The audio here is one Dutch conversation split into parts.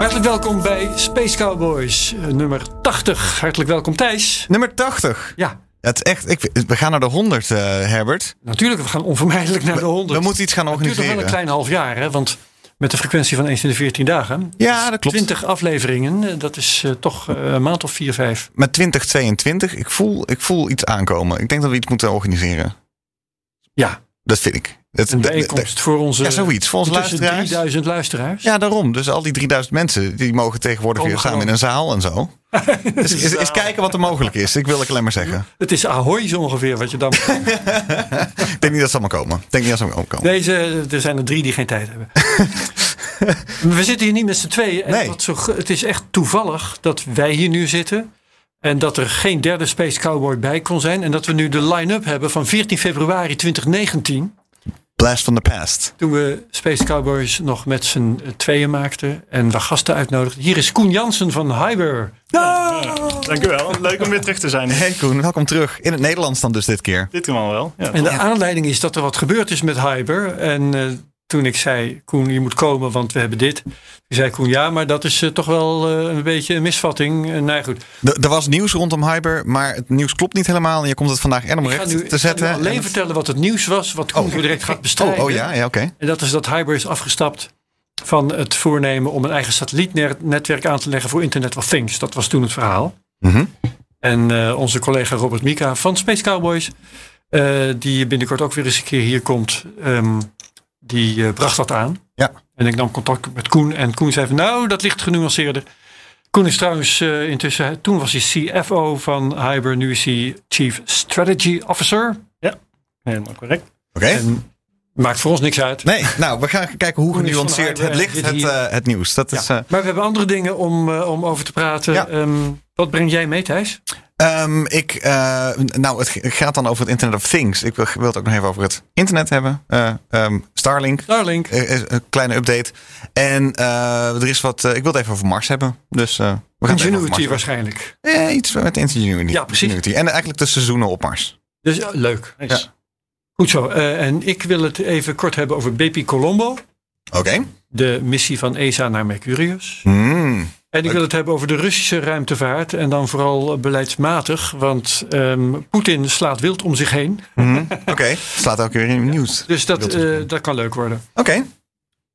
Hartelijk welkom bij Space Cowboys, eh, nummer 80. Hartelijk welkom Thijs. Nummer 80. Ja, Het echt, ik, we gaan naar de 100, eh, Herbert. natuurlijk, we gaan onvermijdelijk naar de 100. We moeten iets gaan Het duurt nog wel organiseren. een klein half jaar, hè? want met de frequentie van eens in de 14 dagen. Ja, dat klopt. 20 afleveringen, eh, dat is eh, toch eh, een maand of 4, 5. Met 2022, ik voel, ik voel iets aankomen. Ik denk dat we iets moeten organiseren. Ja, Dat vind ik. Dat, een bijeenkomst voor onze, Ja, zoiets. Voor onze tussen luisteraars. 3000 luisteraars. Ja, daarom. Dus al die 3000 mensen, die mogen tegenwoordig weer samen in een zaal en zo. Dus eens, eens kijken wat er mogelijk is. Ik wil ik alleen maar zeggen. Het is Ahoy zo ongeveer wat je dan... Ik denk niet dat ze allemaal komen. Ik denk niet dat ze allemaal komen. Deze, er zijn er drie die geen tijd hebben. we zitten hier niet met z'n tweeën. En Nee. wat zo, het is echt toevallig dat wij hier nu zitten. En dat er geen derde Space Cowboy bij kon zijn. En dat we nu de line-up hebben van 14 februari 2019. Blast from the past. Toen we Space Cowboys nog met z'n tweeën maakten. En we gasten uitnodigden. Hier is Koen Jansen van Hyber. Dank u wel. Leuk om weer terug te zijn. Hey Koen, welkom terug. In het Nederlands dan dus dit keer. Dit kan wel. Ja, En de aanleiding is dat er wat gebeurd is met Hyber. En eh, toen ik zei, Koen, je moet komen, want we hebben dit. Toen zei Koen, ja, maar dat is eh, toch wel eh, een beetje een misvatting. En nou goed, Er was nieuws rondom Hyber, maar het nieuws klopt niet helemaal. En je komt het vandaag ga recht nu, te ik ga zetten. alleen En- vertellen wat het nieuws was, wat Koen zo direct gaat bestrijden. Oh, oh ja, ja oké. En dat is dat Hyber is afgestapt van het voornemen om een eigen satellietnetwerk aan te leggen voor Internet of Things. Dat was toen het verhaal. Mhm. En onze collega Robert Mika van Space Cowboys, die binnenkort ook weer eens een keer hier komt, ehm, die eh, bracht dat aan. Ja. En ik nam contact met Koen en Koen zei van nou, dat ligt genuanceerder. Koen is trouwens eh, intussen, toen was hij CFO van Hyber, nu is hij Chief Strategy Officer. helemaal correct. Oké. En maakt voor ons niks uit. Nee, nou, we gaan kijken hoe genuanceerd het ligt, het, eh, het nieuws. Dat is, Ja. eh, Maar we hebben andere dingen om, eh, om over te praten. Ja. Ehm, wat breng jij mee, Thijs? ehm, ik, nou, het gaat dan over het Internet of Things. Ik wil, wil het ook nog even over het internet hebben. Eh, ehm, Starlink. Starlink. Een kleine update. En er is wat. ik wil het even over Mars hebben. Dus we gaan Ingenuity waarschijnlijk. Eh, iets met Ingenuity. Ja, precies. Ingenuity. En eigenlijk de seizoenen op Mars. Dus ja, leuk. Nice. Goed zo. Eh, en ik wil het even kort hebben over BP Colombo. Oké. De missie van ESA naar Mercurius. Hmm. En ik wil het hebben over de Russische ruimtevaart. En dan vooral beleidsmatig. Want ehm, Poetin slaat wild om zich heen. Mhm. Oké. Slaat ook weer in het nieuws. Dus dat, eh, dat kan leuk worden. Oké.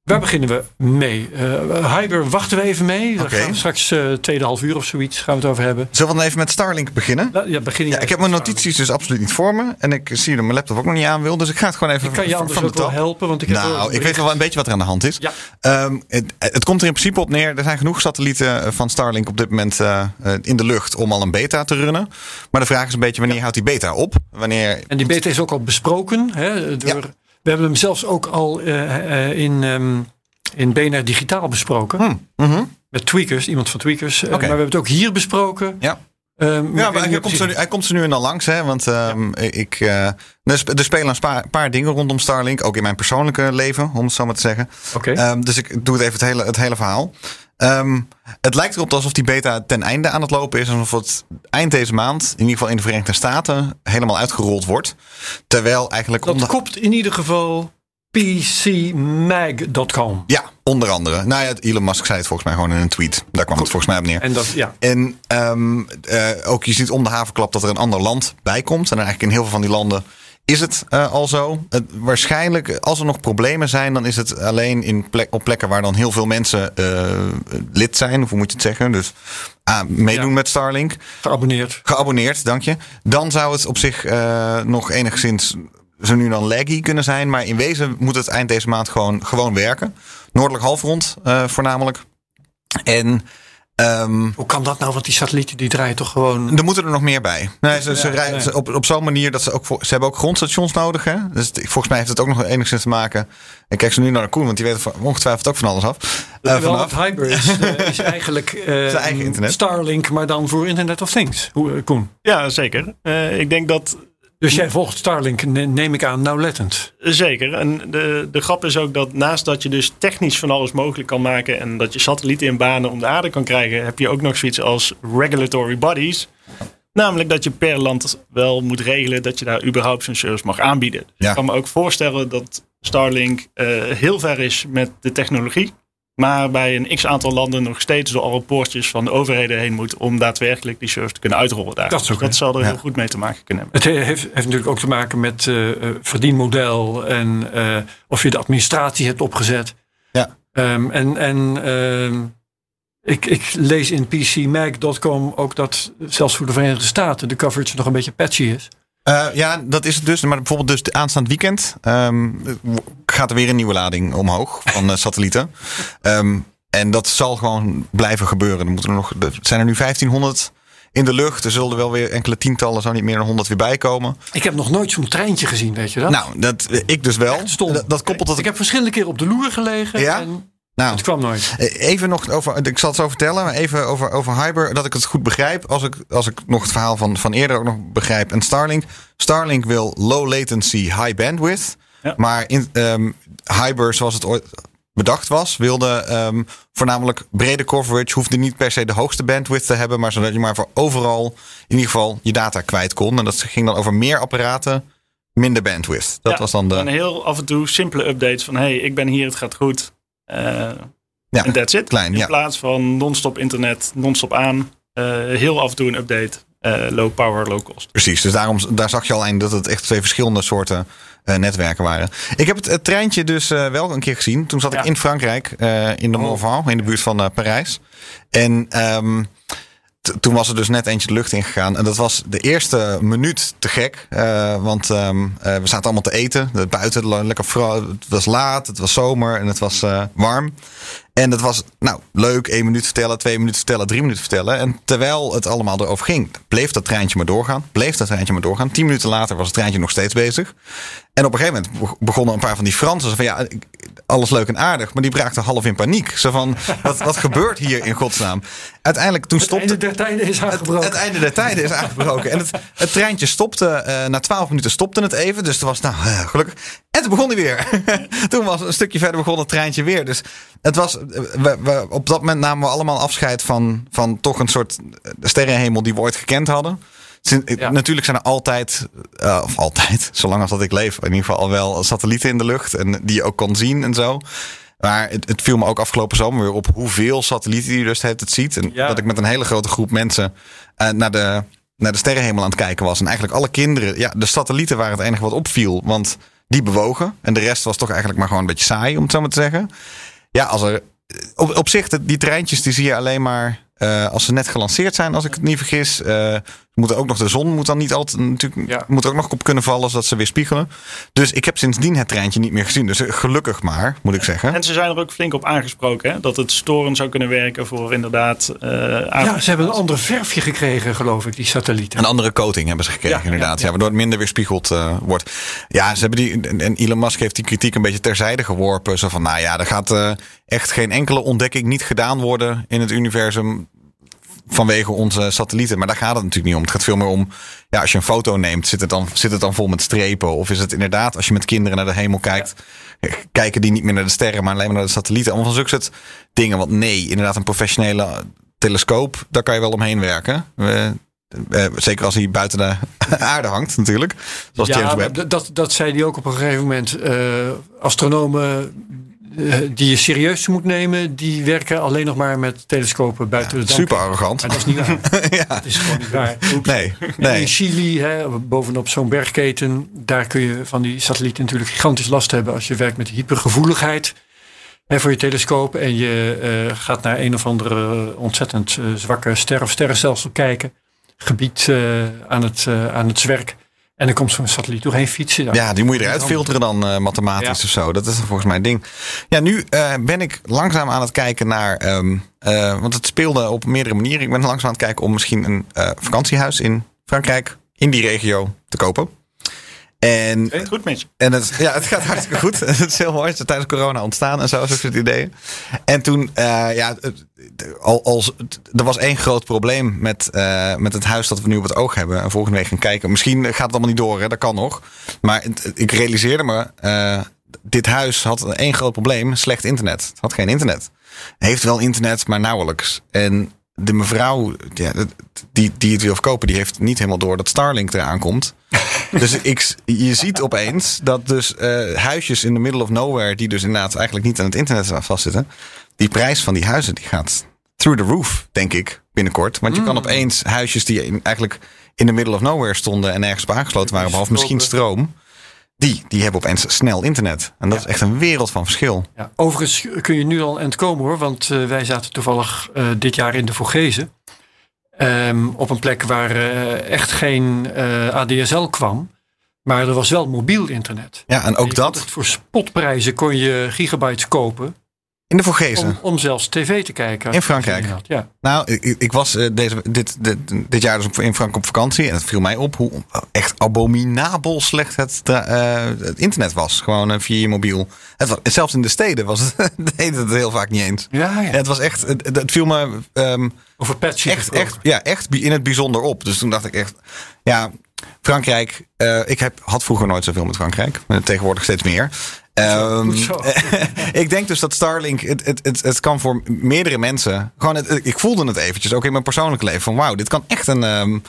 Waar beginnen we mee? Eh Hyber wachten we even mee. Daar gaan we straks eh tweede half uur of zoiets gaan we het over hebben. Zullen we dan even met Starlink beginnen? La- Ja, begin Ja, ik heb mijn notities dus absoluut niet voor me. En ik zie dat mijn laptop ook nog niet aan wil. Dus ik ga het gewoon even Ik kan je van- anders ook wel helpen. Want ik heb Nou, ik weet wel een beetje wat er aan de hand is. Ja. Ehm, het, het komt er in principe op neer. Er zijn genoeg satellieten eh, van Starlink op dit moment in de lucht om al een beta te runnen. Maar de vraag is een beetje wanneer houdt die beta op? Wanneer... En die beta is ook al besproken. Hè, door, We hebben hem zelfs ook al eh, eh, in, ehm, in BNR Digitaal besproken. Hmm, mhm. Met Tweakers, iemand van Tweakers. Eh. Maar we hebben het ook hier besproken. Ja. Ehm, Ja, maar hij komt, nu, hij komt nu en dan langs. Hè, want ehm, ik, eh, er sp- spelen een paar dingen rondom Starlink. Ook in mijn persoonlijke leven, om het zo maar te zeggen. Oké. Ehm, dus ik doe het even het hele, het hele verhaal. Ehm, het lijkt erop alsof die beta ten einde aan het lopen is. Alsof het eind deze maand, in ieder geval in de Verenigde Staten, helemaal uitgerold wordt. Terwijl eigenlijk... dat kopt in ieder geval pcmag.com. Ja, onder andere. Nou ja, Elon Musk zei het volgens mij gewoon in een tweet. Daar kwam het volgens mij op neer. En dat, ja. En ehm, eh, ook je ziet om de havenklap dat er een ander land bij komt. En eigenlijk in heel veel van die landen is het eh, al zo. Waarschijnlijk, als er nog problemen zijn, dan is het alleen in plek, op plekken waar dan heel veel mensen eh, lid zijn. Of hoe moet je het zeggen? Dus ah, meedoen Ja. met Starlink. Geabonneerd. Geabonneerd, dank je. Dan zou het op zich eh, nog enigszins zo nu dan laggy kunnen zijn. Maar in wezen moet het eind deze maand gewoon, gewoon werken. Noordelijk halfrond voornamelijk. En Ehm, Hoe kan dat nou? Want die satellieten die draaien toch gewoon... er moeten er nog meer bij. Nee, ze, ze Ja, rijden nee. op, op zo'n manier dat ze ook... ze hebben ook grondstations nodig. Hè? Dus volgens mij heeft het ook nog enigszins te maken... Ik kijk ze nu naar Koen, want die weet ongetwijfeld ook van alles af. Eh, Wel, vanaf. is, eh, is eigenlijk eh, eigen internet. Starlink, maar dan voor Internet of Things. Hoe, Koen? Ja, zeker. Eh, ik denk dat Dus jij volgt Starlink, ne- neem ik aan, nauwlettend. Zeker. En de, de grap is ook dat naast dat je dus technisch van alles mogelijk kan maken en dat je satellieten in banen om de aarde kan krijgen, heb je ook nog zoiets als regulatory bodies. Namelijk dat je per land wel moet regelen dat je daar überhaupt zo'n service mag aanbieden. Dus Ja. Ik kan me ook voorstellen dat Starlink eh, heel ver is met de technologie. Maar bij een x aantal landen nog steeds door alle poortjes van de overheden heen moet om daadwerkelijk die service te kunnen uitrollen daar. Dat is ook, dat hè? zal er Ja. heel goed mee te maken kunnen hebben. Het he- heeft, heeft natuurlijk ook te maken met eh, eh, verdienmodel en eh, of je de administratie hebt opgezet. Ja. Ehm, en en ehm, ik, ik lees in PCMag.com ook dat zelfs voor de Verenigde Staten de coverage nog een beetje patchy is. Eh, ja, dat is het dus. Maar bijvoorbeeld dus de aanstaand weekend ehm, gaat er weer een nieuwe lading omhoog van eh, satellieten. Ehm, en dat zal gewoon blijven gebeuren. Er, moeten er, nog, er zijn er nu 1500 in de lucht. Er zullen er wel weer enkele tientallen, zo niet meer dan 100 weer bij komen. Ik heb nog nooit zo'n treintje gezien, weet je dat? Nou, dat, ik dus wel. Dat, dat koppelt tot Ik heb verschillende keren op de loer gelegen Ja? en Nou, het kwam nooit. Eh, Even nog over, ik zal het zo vertellen, maar even over, over Hyper, dat ik het goed begrijp. Als ik, als ik nog het verhaal van, van eerder ook nog begrijp. En Starlink. Starlink wil low latency, high bandwidth. Ja. Maar in, ehm, Hyper, zoals het ooit bedacht was, wilde ehm, voornamelijk brede coverage. Hoefde niet per se de hoogste bandwidth te hebben, maar zodat je maar voor overal in ieder geval je data kwijt kon. En dat ging dan over meer apparaten, minder bandwidth. Dat Ja, was dan de. En heel af en toe simpele updates van hey, ik ben hier, het gaat goed. Eh, Ja, en that's it. klein, In ja. plaats van non-stop internet, non-stop aan. eh, heel af en toe een update. Eh, low power, low cost. Precies, dus daarom, daar zag je al een dat het echt twee verschillende soorten eh, netwerken waren. Ik heb het, het treintje dus eh, wel een keer gezien. Toen zat Ja. ik in Frankrijk, in de Oh. Morvan, in de buurt van Parijs. En ehm, toen was er dus net eentje de lucht ingegaan. En dat was de eerste minuut te gek. want ehm, eh, we zaten allemaal te eten. De- Buiten, le- lekker het was laat, het was zomer en het was warm. En dat was, nou, leuk. één minuut vertellen, twee minuten vertellen, drie minuten vertellen. En terwijl het allemaal erover ging, bleef dat treintje maar doorgaan. Bleef dat treintje maar doorgaan. Tien minuten later was het treintje nog steeds bezig. En op een gegeven moment be- begonnen een paar van die Fransen van ja, alles leuk en aardig. Maar die braakten half in paniek. Zo van, wat, wat gebeurt hier in godsnaam? Uiteindelijk, toen Het einde stopte... der tijden is aangebroken. Het einde der tijden is aangebroken. En het, het treintje stopte. eh, na twaalf minuten stopte het even. Dus toen was nou eh, gelukkig. En toen begon hij weer. toen was een stukje verder begon het treintje weer. Dus het was. eh, We, we, op dat moment namen we allemaal afscheid van, van toch een soort sterrenhemel die we ooit gekend hadden. Ja. Natuurlijk zijn er altijd, eh, of altijd, zolang als dat ik leef, in ieder geval al wel satellieten in de lucht. En die je ook kon zien en zo. Maar het, het viel me ook afgelopen zomer weer op hoeveel satellieten je dus het ziet. En Ja. dat ik met een hele grote groep mensen eh, naar, de, naar de sterrenhemel aan het kijken was. En eigenlijk alle kinderen, ja, de satellieten waren het enige wat opviel. Want die bewogen. En de rest was toch eigenlijk maar gewoon een beetje saai, om het zo maar te zeggen. Ja, als er. Op, op zich, die treintjes die zie je alleen maar eh, als ze net gelanceerd zijn, als ik het niet vergis. Eh, moeten ook nog de zon moet dan niet altijd natuurlijk Ja. moet er ook nog op kunnen vallen zodat ze weer spiegelen. Dus ik heb sindsdien het treintje niet meer gezien. Dus eh, gelukkig maar, moet ik zeggen. En ze zijn er ook flink op aangesproken. Hè? Dat het storen zou kunnen werken voor inderdaad... eh, Ja, ze hebben een ander verfje gekregen, geloof ik, die satellieten. Een andere coating hebben ze gekregen, Ja, inderdaad. Ja, ja, ja. waardoor het minder weerspiegeld eh wordt. Ja, ze hebben die. En en Elon Musk heeft die kritiek een beetje terzijde geworpen. Zo van: nou ja, er gaat eh, echt geen enkele ontdekking niet gedaan worden in het universum. Vanwege onze satellieten. Maar daar gaat het natuurlijk niet om. Het gaat veel meer om. Ja, als je een foto neemt, zit het dan, zit het dan vol met strepen? Of is het inderdaad, als je met kinderen naar de hemel kijkt. Kijken die niet meer naar de sterren, maar alleen maar naar de satellieten. Allemaal van zulke soort dingen. Want nee, inderdaad, een professionele telescoop, daar kan je wel omheen werken. Eh, zeker als hij buiten de aarde hangt, natuurlijk. Zoals ja, dat, dat zei hij ook op een gegeven moment. Eh, astronomen die je serieus moet nemen, die werken alleen nog maar met telescopen buiten de dam. Super arrogant. Maar dat is niet waar. ja. Dat is gewoon niet waar. Nee. In Chili, hè, bovenop zo'n bergketen, daar kun je van die satellieten natuurlijk gigantisch last hebben als je werkt met hypergevoeligheid hè, voor je telescoop en je eh, gaat naar een of andere ontzettend eh, zwakke ster of sterrenstelsel kijken, gebied eh, aan, het, eh, aan het zwerk. En dan komt zo'n satelliet doorheen fietsen. Ja, die moet je eruit filteren dan eh, mathematisch Ja. of zo. Dat is volgens mij het ding. Ja, nu eh, ben ik langzaam aan het kijken naar... ehm, eh, want het speelde op meerdere manieren. Ik ben langzaam aan het kijken om misschien een eh, vakantiehuis in Frankrijk... in die regio te kopen. En Weet goed met je. En het, ja, het gaat hartstikke goed. Het is heel mooi. Het is tijdens corona ontstaan en zo, zo soort ideeën. En toen, eh, ja, het- al, als, er was één groot probleem met, eh, met het huis dat we nu op het oog hebben. En volgende week gaan kijken. Misschien gaat het allemaal niet door, hè? dat kan nog. Maar het- ik realiseerde me, eh, dit huis had één groot probleem. Slecht internet. Het had geen internet. Heeft wel internet, maar nauwelijks. En de mevrouw ja, die, die het wil verkopen, die heeft niet helemaal door dat Starlink eraan komt. Dus ik, je ziet opeens dat dus eh, huisjes in the middle of nowhere, die dus inderdaad eigenlijk niet aan het internet vastzitten, die prijs van die huizen die gaat through the roof, denk ik, binnenkort. Want je kan opeens huisjes die in, eigenlijk in the middle of nowhere stonden en nergens op aangesloten waren, behalve misschien stroom, die, die hebben opeens snel internet. En dat is echt een wereld van verschil. Ja, overigens kun je nu al aan het komen hoor, want eh, wij zaten toevallig eh, dit jaar in de Vogezen. Ehm, op een plek waar eh, echt geen eh, ADSL kwam. Maar er was wel mobiel internet. Ja, en ook kon dat Voor spotprijzen kon je gigabytes kopen. In de Vogezen. Om, om zelfs tv te kijken. In Frankrijk? Had, Ja. Nou, ik, ik was eh, deze, dit, dit, dit jaar dus in Frankrijk op vakantie. En het viel mij op hoe echt abominabel slecht het, eh, het internet was. Gewoon eh, via je mobiel. Het was, zelfs in de steden was het, deed het heel vaak niet eens. Ja, ja. Het was echt, het, het viel me ehm, Over patches echt, echt, ja, echt in het bijzonder op. Dus toen dacht ik echt, ja, Frankrijk. ik heb, had vroeger nooit zoveel met Frankrijk. maar Tegenwoordig steeds meer. Ehm, goed zo. ik denk dus dat Starlink, het, het, het, het kan voor meerdere mensen. Gewoon het, ik voelde het eventjes, ook in mijn persoonlijke leven. Van wauw, dit kan echt een. ehm,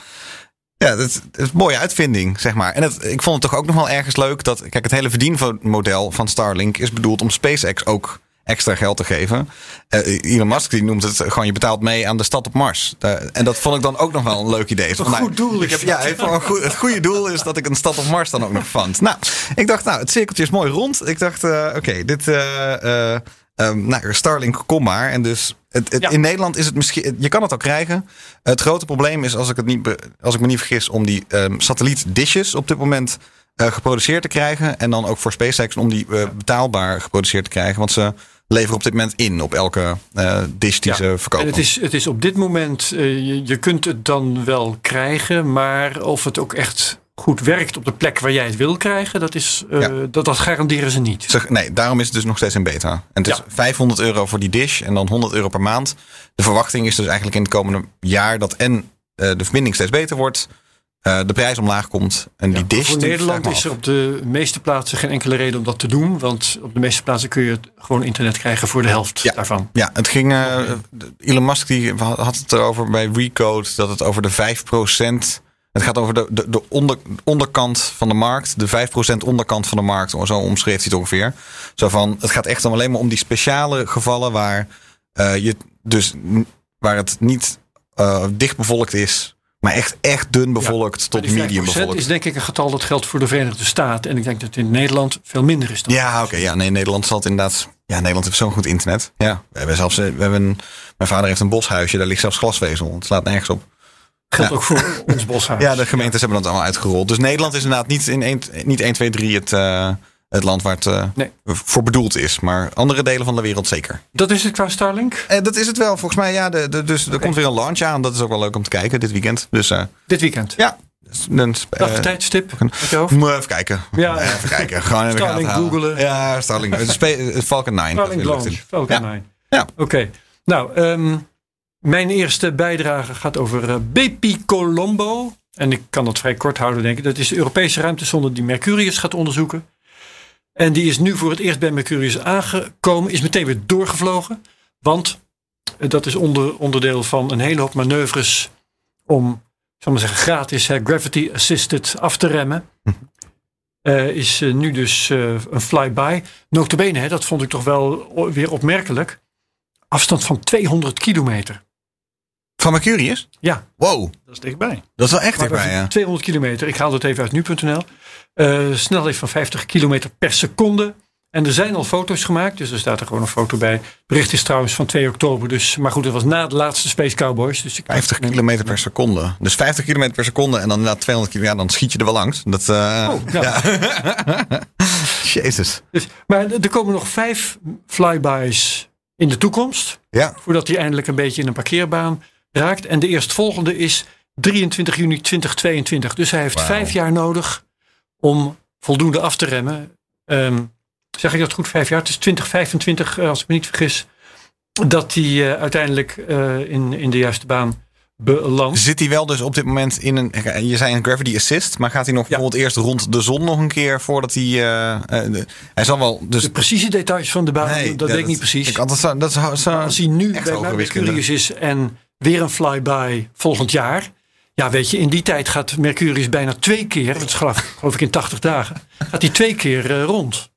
ja, het, het is een mooie uitvinding, zeg maar. En het, ik vond het toch ook nog wel ergens leuk dat. Kijk, het hele verdienmodel van Starlink is bedoeld om SpaceX ook extra geld te geven. Eh, Elon Musk die noemt het gewoon je betaalt mee aan de stad op Mars. Eh, en dat vond ik dan ook nog wel een leuk idee. Nou, goed doel Ik heb, ja, een goed, het goede doel is dat ik een stad op Mars dan ook nog vond. Nou, ik dacht, nou, het cirkeltje is mooi rond. Ik dacht, eh, oké, dit. ehm, nou, Starlink, kom maar. En dus het, het- Ja. in Nederland is het misschien. Je kan het al krijgen. Het grote probleem is, als ik, het niet, als ik me niet vergis, om die ehm satelliet dishes op dit moment geproduceerd te krijgen. En dan ook voor SpaceX om die betaalbaar geproduceerd te krijgen. Want ze leveren op dit moment in op elke eh, dish die Ja. ze verkopen. En het is, het is op dit moment, eh, je, je kunt het dan wel krijgen, maar of het ook echt goed werkt op de plek waar jij het wil krijgen, dat, is, eh, Ja. dat, dat garanderen ze niet. Zeg, nee, daarom is het dus nog steeds in beta. En het is Ja. 500 euro voor die dish en dan 100 euro per maand. De verwachting is dus eigenlijk in het komende jaar dat en de verbinding steeds beter wordt, eh, de prijs omlaag komt en die dish. Voor Nederland is er op de meeste plaatsen geen enkele reden om dat te doen, want op de meeste plaatsen kun je gewoon internet krijgen voor de helft Ja. daarvan. Ja, het ging. eh, Elon Musk die had het erover bij Recode dat het over de 5%. Het gaat over de, de, de onder, onderkant van de markt. De 5% onderkant van de markt. Zo omschreef hij het ongeveer. Zo van, het gaat echt dan alleen maar om die speciale gevallen waar eh, je dus waar het niet eh, dicht bevolkt is. Maar echt, echt dun bevolkt tot medium 5% bevolkt. is denk ik een getal dat geldt voor de Verenigde Staten. En ik denk dat het in Nederland veel minder is dan. Ja, oké. ja, nee, Nederland zal het inderdaad. Ja, Nederland heeft zo'n goed internet. Ja, we hebben zelfs. eh, We hebben een, mijn vader heeft een boshuisje, daar ligt zelfs glasvezel. Het slaat nergens op. geldt Ja. ook voor ons boshuis. Ja, de gemeentes hebben dat allemaal uitgerold. Dus Nederland is inderdaad niet, in 1, niet 1 2, 3 het, eh, het land waar het eh, Nee. voor bedoeld is. Maar andere delen van de wereld zeker. Dat is het qua Starlink. En dat is het wel, volgens mij. Ja, de, de, dus er komt weer een launch aan. Dat is ook wel leuk om te kijken dit weekend. Dus eh, Dit weekend. ja. Dan, eh, Dag tijdstip. Hoofd. moet even kijken. Ja. even kijken. Gewoon gaten Starlink googelen. Ja, Starlink. Falcon 9. Starlink Launch. Falcon Ja. 9. Ja. Oké. Nou, ehm, mijn eerste bijdrage gaat over eh, Bepi Colombo. En ik kan dat vrij kort houden, denk ik. Dat is de Europese ruimtesonde die Mercurius gaat onderzoeken. En die is nu voor het eerst bij Mercurius aangekomen. Is meteen weer doorgevlogen. Want eh, dat is onder, onderdeel van een hele hoop manoeuvres om, ik zal maar zeggen, gratis gravity assisted af te remmen. Eh, is eh, nu dus eh, een flyby. Notabene, hè, dat vond ik toch wel weer opmerkelijk. Afstand van 200 kilometer. Van Mercurius? Ja, Wow, Dat is dichtbij. dat is wel echt maar dichtbij, ja. 200 kilometer. Ik haal het even uit nu.nl. Eh snelheid van 50 kilometer per seconde. En er zijn al foto's gemaakt, dus er staat er gewoon een foto bij. Het bericht is trouwens van 2 oktober, dus, maar goed, dat was na de laatste Space Cowboys. Dus ik 50 kilometer per seconde. Dus 50 kilometer per seconde en dan na 200 kilometer, ja, dan schiet je er wel langs. Dat, eh, Oh, ja. Jezus. Dus, maar er komen nog vijf flybys in de toekomst. Ja. Voordat hij eindelijk een beetje in een parkeerbaan raakt. En de eerstvolgende is 23 juni 2022. Dus hij heeft vijf jaar nodig om voldoende af te remmen. Ehm, zeg ik dat goed? Vijf jaar? Het is 2025, eh, als ik me niet vergis. Dat hij eh, uiteindelijk eh, in, in de juiste baan belandt. Zit hij wel dus op dit moment in een. Je zei een gravity assist, maar gaat hij nog bijvoorbeeld eerst rond de zon nog een keer voordat hij. de- hij zal wel. Dus, De precieze details van de baan, Nee, dat ja, weet ik niet precies. Ik, dat, dat, Maar als hij nu bij. Mercurius is en weer een flyby volgend jaar. Ja, weet je, in die tijd gaat Mercurius bijna twee keer, dat is geloof, geloof ik in 80 dagen, gaat hij twee keer eh, rond.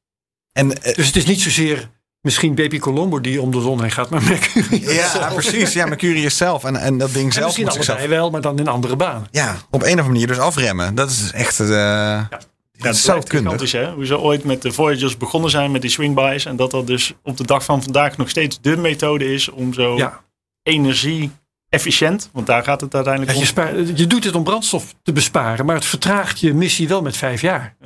En, eh, Dus het is niet zozeer misschien Baby Colombo die om de zon heen gaat, maar Mercurius. ja, zelf. precies. Ja, Mercurius zelf. En, en dat ding En zelf misschien moet allebei zichzelf. wel, maar dan in andere banen. Ja, op een of andere manier dus afremmen. Dat is echt. eh Ja, dat het is hè? Hoe ze ooit met de Voyagers begonnen zijn met die swingbuys. En dat dat dus op de dag van vandaag nog steeds de methode is om zo Ja. Energie-efficiënt, want daar gaat het Ja, uiteindelijk je, om. spaart- je doet het om brandstof te besparen, maar het vertraagt je missie wel met vijf jaar.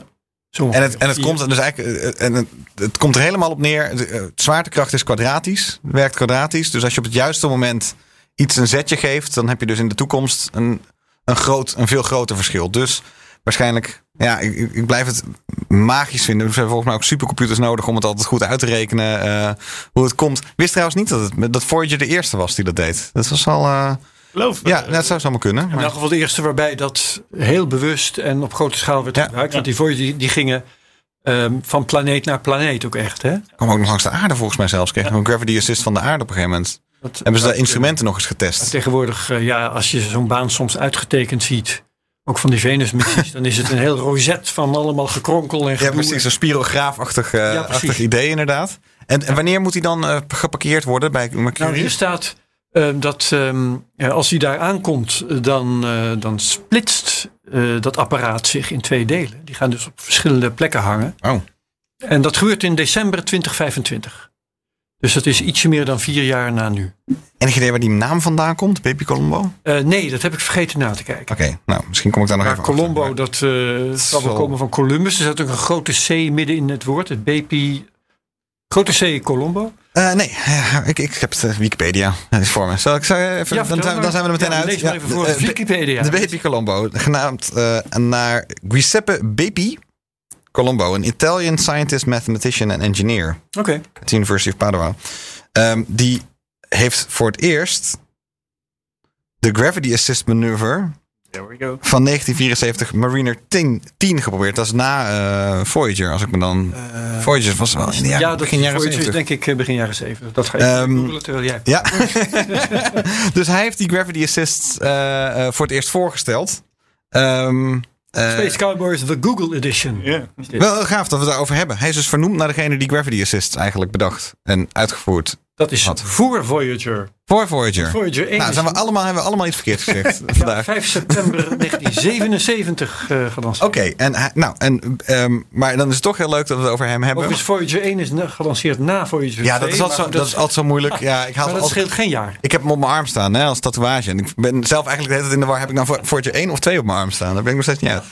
Zo En het, en het komt er dus eigenlijk. eh, En het, het komt er helemaal op neer. De, eh, Zwaartekracht is kwadratisch. Werkt kwadratisch. Dus als je op het juiste moment iets een zetje geeft, dan heb je dus in de toekomst een, een, groot, een veel groter verschil. Dus waarschijnlijk. Ja, ik, ik- blijf het magisch vinden. We hebben volgens mij ook supercomputers nodig om het altijd goed uit te rekenen. eh, hoe het komt. Wist trouwens niet dat, het, dat Voyager de eerste was die dat deed. Dat was al. eh, Geloof ja, dat zou zomaar kunnen. In elk geval de eerste waarbij dat heel bewust en op grote schaal werd Ja. gebruikt. Want die Voyager die, die gingen ehm, van planeet naar planeet ook echt. Hè? kwam ook nog langs de aarde volgens mij zelfs. Kregen we een gravity assist van de aarde op een gegeven moment. Dat, Hebben ze de dat- instrumenten nog eens getest? Tegenwoordig, eh, ja, als je zo'n baan soms uitgetekend ziet. Ook van die Venusmissies. dan is het een heel roset van allemaal gekronkel en Ja, gedoe. precies. Een spirograafachtig eh, Ja, achtig idee inderdaad. En, en wanneer moet hij dan eh, geparkeerd worden bij Nou, hier Mercurius? staat eh, dat ehm, ja, als hij daar aankomt, eh, dan, eh, dan splitst eh, dat apparaat zich in twee delen. Die gaan dus op verschillende plekken hangen. Oh. En dat gebeurt in december 2025. Dus dat is ietsje meer dan vier jaar na nu. Enig idee waar die naam vandaan komt? Baby Colombo? Oké, Eh, nee, dat heb ik vergeten na te kijken. nou misschien kom ik daar nog Maar even achter. Colombo, dat eh zal wel komen van Columbus. Er zit ook een grote C midden in het woord. Het BP. Grote C Colombo. Eh, nee, ik, ik heb het Wikipedia. Dat is voor me. Zal ik zo even, Ja, dan, zijn, maar. dan zijn we er meteen Ja, uit. lees maar even voor. de- Wikipedia. De Baby Colombo, genaamd naar Giuseppe Bepi Colombo, een Italian scientist, mathematician en engineer. Oké. at the University of Padua. Ehm, die heeft voor het eerst de Gravity Assist Maneuver There we go. van 1974 Mariner 10, 10 geprobeerd. Dat is na eh, Voyager, als ik me dan... Voyager was wel in de jaren, ja, dat begin jaren Voyager is 70. denk ik eh, begin jaren 70. Dat ga Ehm, googlen terwijl jij... Ja. dus hij heeft die Gravity Assist eh, eh, voor het eerst voorgesteld. Eh, Space Cowboys The Google Edition. Ja. Dit. wel gaaf dat we het daarover hebben. Hij is dus vernoemd naar degene die Gravity Assist eigenlijk bedacht en uitgevoerd. Dat is Wat? voor Voyager. Voor Voyager. Voyager 1 Nou, zijn we allemaal, hebben we allemaal iets verkeerd gezegd ja, vandaag. 5 september 1977 eh gelanceerd. Oké, en, nou, en, ehm, maar dan is het toch heel leuk dat we het over hem hebben. Overigens, Voyager 1 is gelanceerd na Voyager Ja, 2. dat is, altijd zo, dat is altijd zo moeilijk. Ja, ik, haal maar dat altijd- scheelt geen jaar. ik heb hem op mijn arm staan hè, als tatoeage. En ik ben zelf eigenlijk de hele tijd in de war. Heb ik nou voor- Voyager 1 of 2 op mijn arm staan? Daar ben ik nog steeds niet uit.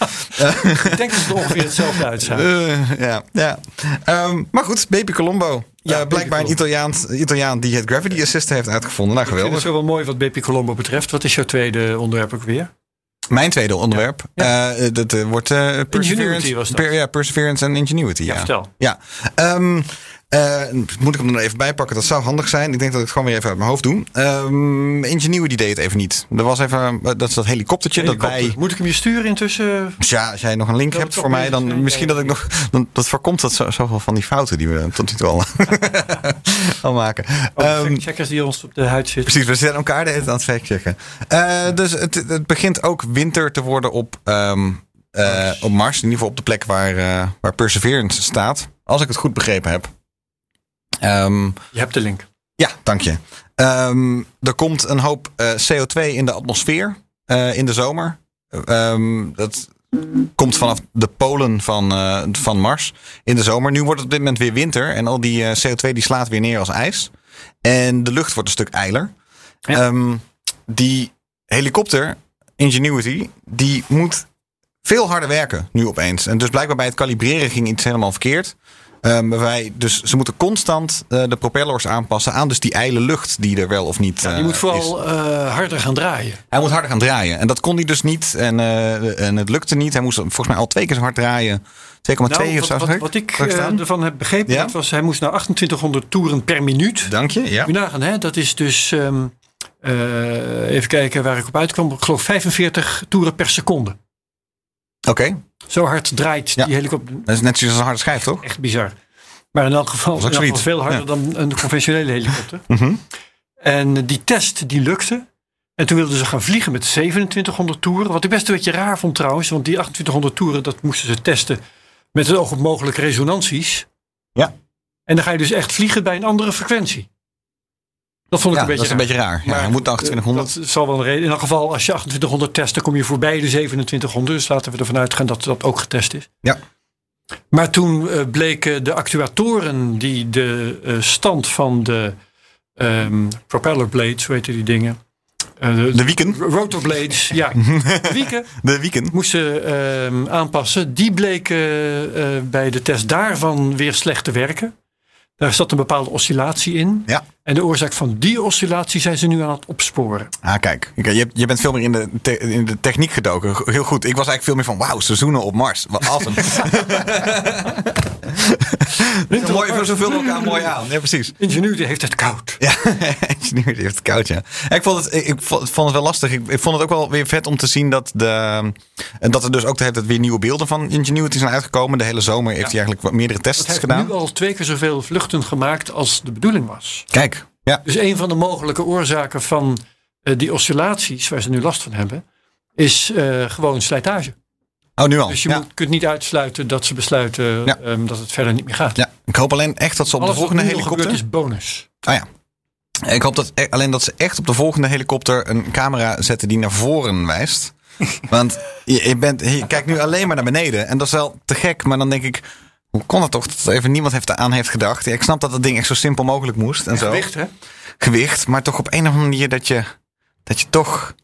Ik denk dat het er ongeveer hetzelfde uitzag. Eh, ja, ja. Ehm, maar goed, Baby Colombo. Ja, Eh, blijkbaar een. Italiaan, Italiaan die het Gravity Assist heeft uitgevonden. Nou, Ik vind het geweldig. zo wel mooi wat BP Colombo betreft. Wat is jouw tweede onderwerp ook weer? Mijn tweede onderwerp. Ja. eh, dat eh, wordt eh, Perseverance, was dat. per- ja, Perseverance en Ingenuity. Ja, Ja, vertel. Ja, ehm, eh, moet ik hem er even bij pakken? Dat zou handig zijn. Ik denk dat ik het gewoon weer even uit mijn hoofd doe. Ehm Ingenuity deed het even niet. Er was even, dat is dat helikoptertje dat Helikopter. bij... Moet ik hem je sturen intussen? Dus ja, als jij nog een link Dat hebt voor mij, dan zijn, misschien ja. dat ik nog... Dan, dat voorkomt dat zo, zoveel van die fouten die we tot nu toe al, al maken. Oh, Ehm, checkers die ons op de huid zitten. Precies, we zijn elkaar de hele aan het factchecken. Eh dus het, het begint ook winter te worden op, ehm, eh, op Mars. In ieder geval op de plek waar, eh, waar Perseverance staat. Als ik het goed begrepen heb. Ehm, Je hebt de link. ja, dank je. Ehm, er komt een hoop eh, CO2 in de atmosfeer eh, in de zomer. Ehm, dat komt vanaf de polen van, eh, van Mars in de zomer. Nu wordt het op dit moment weer winter en al die eh, CO2 die slaat weer neer als ijs. En de lucht wordt een stuk eiler. Ja. Die helikopter, Ingenuity, die moet veel harder werken nu opeens. En dus blijkbaar bij het kalibreren ging iets helemaal verkeerd. Ehm, waarbij, dus ze moeten constant eh, de propellers aanpassen aan dus die ijle lucht die er wel of niet Ja, die eh, moet is. vooral eh, harder gaan draaien. Hij moet harder gaan draaien. En dat kon hij dus niet. En, en het lukte niet. Hij moest volgens mij al twee keer zo hard draaien. 2,2 Nou, of zo. wat, ik ervan heb begrepen, Ja? dat was, hij moest naar 2800 toeren per minuut. Dank je. Ja. Moet nagaan, hè? dat is dus, ehm, eh, even kijken waar ik op uitkwam, ik geloof 45 toeren per seconde. Oké. Zo hard draait Ja. die helikopter. Dat is net zoals een harde schijf, toch? Echt bizar. Maar in elk geval, Dat is veel harder dan een conventionele helikopter. Mhm. En die test die lukte. En toen wilden ze gaan vliegen met 2700 toeren. Wat ik best een beetje raar vond trouwens. Want die 2800 toeren, dat moesten ze testen met het oog op mogelijke resonanties. Ja. En dan ga je dus echt vliegen bij een andere frequentie. Dat vond ik Ja, een dat beetje is een raar. beetje raar. Ja, hij moet naar eh, 2800. Dat zal wel een reden. In elk geval, als je 2800 test, dan kom je voorbij de 2700. Dus laten we ervan uitgaan dat dat ook getest is. Ja. Maar toen eh, bleken de actuatoren die de eh, stand van de ehm, propeller blades, hoe heet die dingen? Eh, de, De wieken. rotorblades, ja. De wieken De weekend. moesten ehm, aanpassen. Die bleken bij de test daarvan weer slecht te werken. Daar zat een bepaalde oscillatie in. Ja. En de oorzaak van die oscillatie zijn ze nu aan het opsporen. Ah, kijk. Je, bent veel meer in de, te- in de techniek gedoken. Heel goed. Ik was eigenlijk veel meer van, wauw, seizoenen op Mars. Wat awesome. mooi, zoveel elkaar mooi aan. Ja, precies. Ingenuity heeft het koud. Ja, Ingenuity heeft het koud, ja. Ik vond het, ik vond het wel lastig. Ik, ik vond het ook wel weer vet om te zien dat, de, en dat er dus ook de hele tijd weer nieuwe beelden van Ingenuity zijn uitgekomen. De hele zomer heeft hij eigenlijk meerdere tests Het heeft gedaan. nu al twee keer zoveel vluchten gemaakt als de bedoeling was. Kijk, ja. Dus een van de mogelijke oorzaken van eh, die oscillaties waar ze nu last van hebben, is eh, gewoon slijtage. Oh, nu al. Dus je ja. moet, kunt niet uitsluiten dat ze besluiten Ja. ehm, dat het verder niet meer gaat. ja, ik hoop alleen echt dat ze op Alles de volgende helikopter... gebeurt is bonus. Ah ja. Ik hoop dat, e- alleen dat ze echt op de volgende helikopter een camera zetten die naar voren wijst. Want je, je, bent, je kijkt nu alleen maar naar beneden. En dat is wel te gek. Maar dan denk ik, hoe kon het toch dat er even niemand heeft aan heeft gedacht? Ja, ik snap dat dat ding echt zo simpel mogelijk moest. En zo. Gewicht, hè? Gewicht. Maar toch op een of andere manier dat je, dat je toch...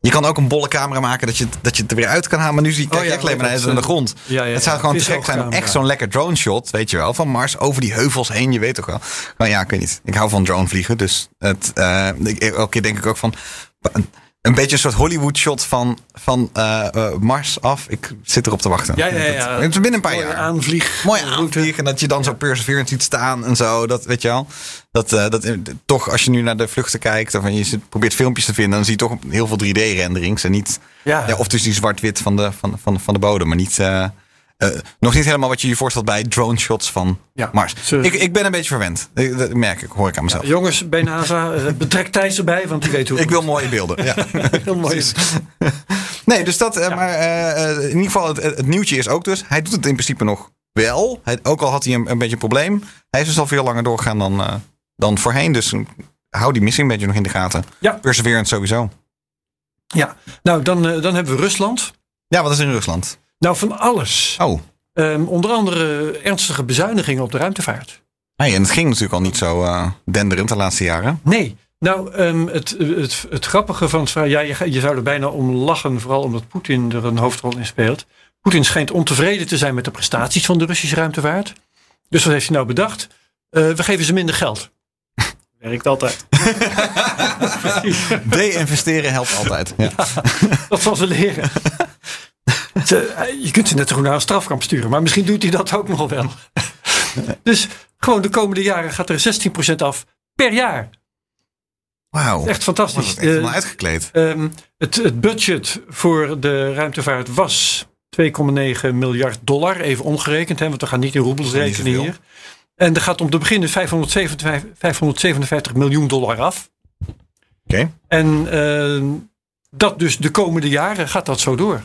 Je kan ook een bolle camera maken dat je, dat je het er weer uit kan halen. Maar nu zie ik Oh kijk ja, echt alleen maar naar de eh, grond. ja, ja, het zou gewoon te gek zijn. Echt zo'n lekker drone shot, weet je wel. Van Mars over die heuvels heen. Je weet toch wel. Maar ja, ik weet niet. Ik hou van drone vliegen. Dus het, eh, ik, elke keer denk ik ook van... Een, beetje een soort Hollywood shot van, van eh, eh, Mars af. Ik zit erop te wachten. Ja, ja, ja. Het is binnen een paar Mooie jaar. aanvlieg. Mooi aanvliegen. En dat je dan zo Perseverance ziet staan en zo. Dat weet je wel. Dat, eh, dat, toch, als je nu naar de vluchten kijkt. Of je probeert filmpjes te vinden. Dan zie je toch heel veel 3D-renderings. En niet. Ja. Ja, of dus die zwart-wit van de, van, van, van de bodem. Maar niet. Eh, nog niet helemaal wat je je voorstelt bij drone shots van Ja. Mars. Ik, ik ben een beetje verwend. Ik, dat merk ik, hoor ik aan mezelf. Jongens bij NASA, eh, betrek Thijs erbij, want die weet hoe Ik wil mooie beelden. Ja. heel mooi. Nee, dus dat. eh, Maar in ieder geval, het, het nieuwtje is ook dus. Hij doet het in principe nog wel. Hij, ook al had hij een, een beetje een probleem. Hij is dus al veel langer doorgegaan dan, dan voorheen. Dus hou die missie een beetje nog in de gaten. Ja. Perseverance sowieso. Ja, nou dan, dan hebben we Rusland. Ja, wat is in Rusland? Nou, van alles. Oh. Ehm, onder andere ernstige bezuinigingen op de ruimtevaart. Hey, en het ging natuurlijk al niet zo eh, denderend de laatste jaren. Nee. Nou, ehm, het, het, het grappige van het verhaal, ja, je, je zou er bijna om lachen, vooral omdat Poetin er een hoofdrol in speelt. Poetin schijnt ontevreden te zijn met de prestaties van de Russische ruimtevaart. Dus wat heeft hij nou bedacht? Eh, we geven ze minder geld. Werkt altijd. De-investeren helpt altijd. Ja. Dat zal ze leren. Eh, je kunt ze net zo goed naar een strafkamp sturen, maar misschien doet hij dat ook nog wel. Dus gewoon de komende jaren gaat er 16% af per jaar. Wauw. Echt fantastisch. Echt Eh, helemaal uitgekleed. Ehm, het, het budget voor de ruimtevaart was 2,9 miljard dollar, even omgerekend, hè, want we gaan niet in roebels rekenen hier. En er gaat om te beginnen 557, 557 miljoen dollar af. Oké. En ehm, dat dus de komende jaren gaat dat zo door.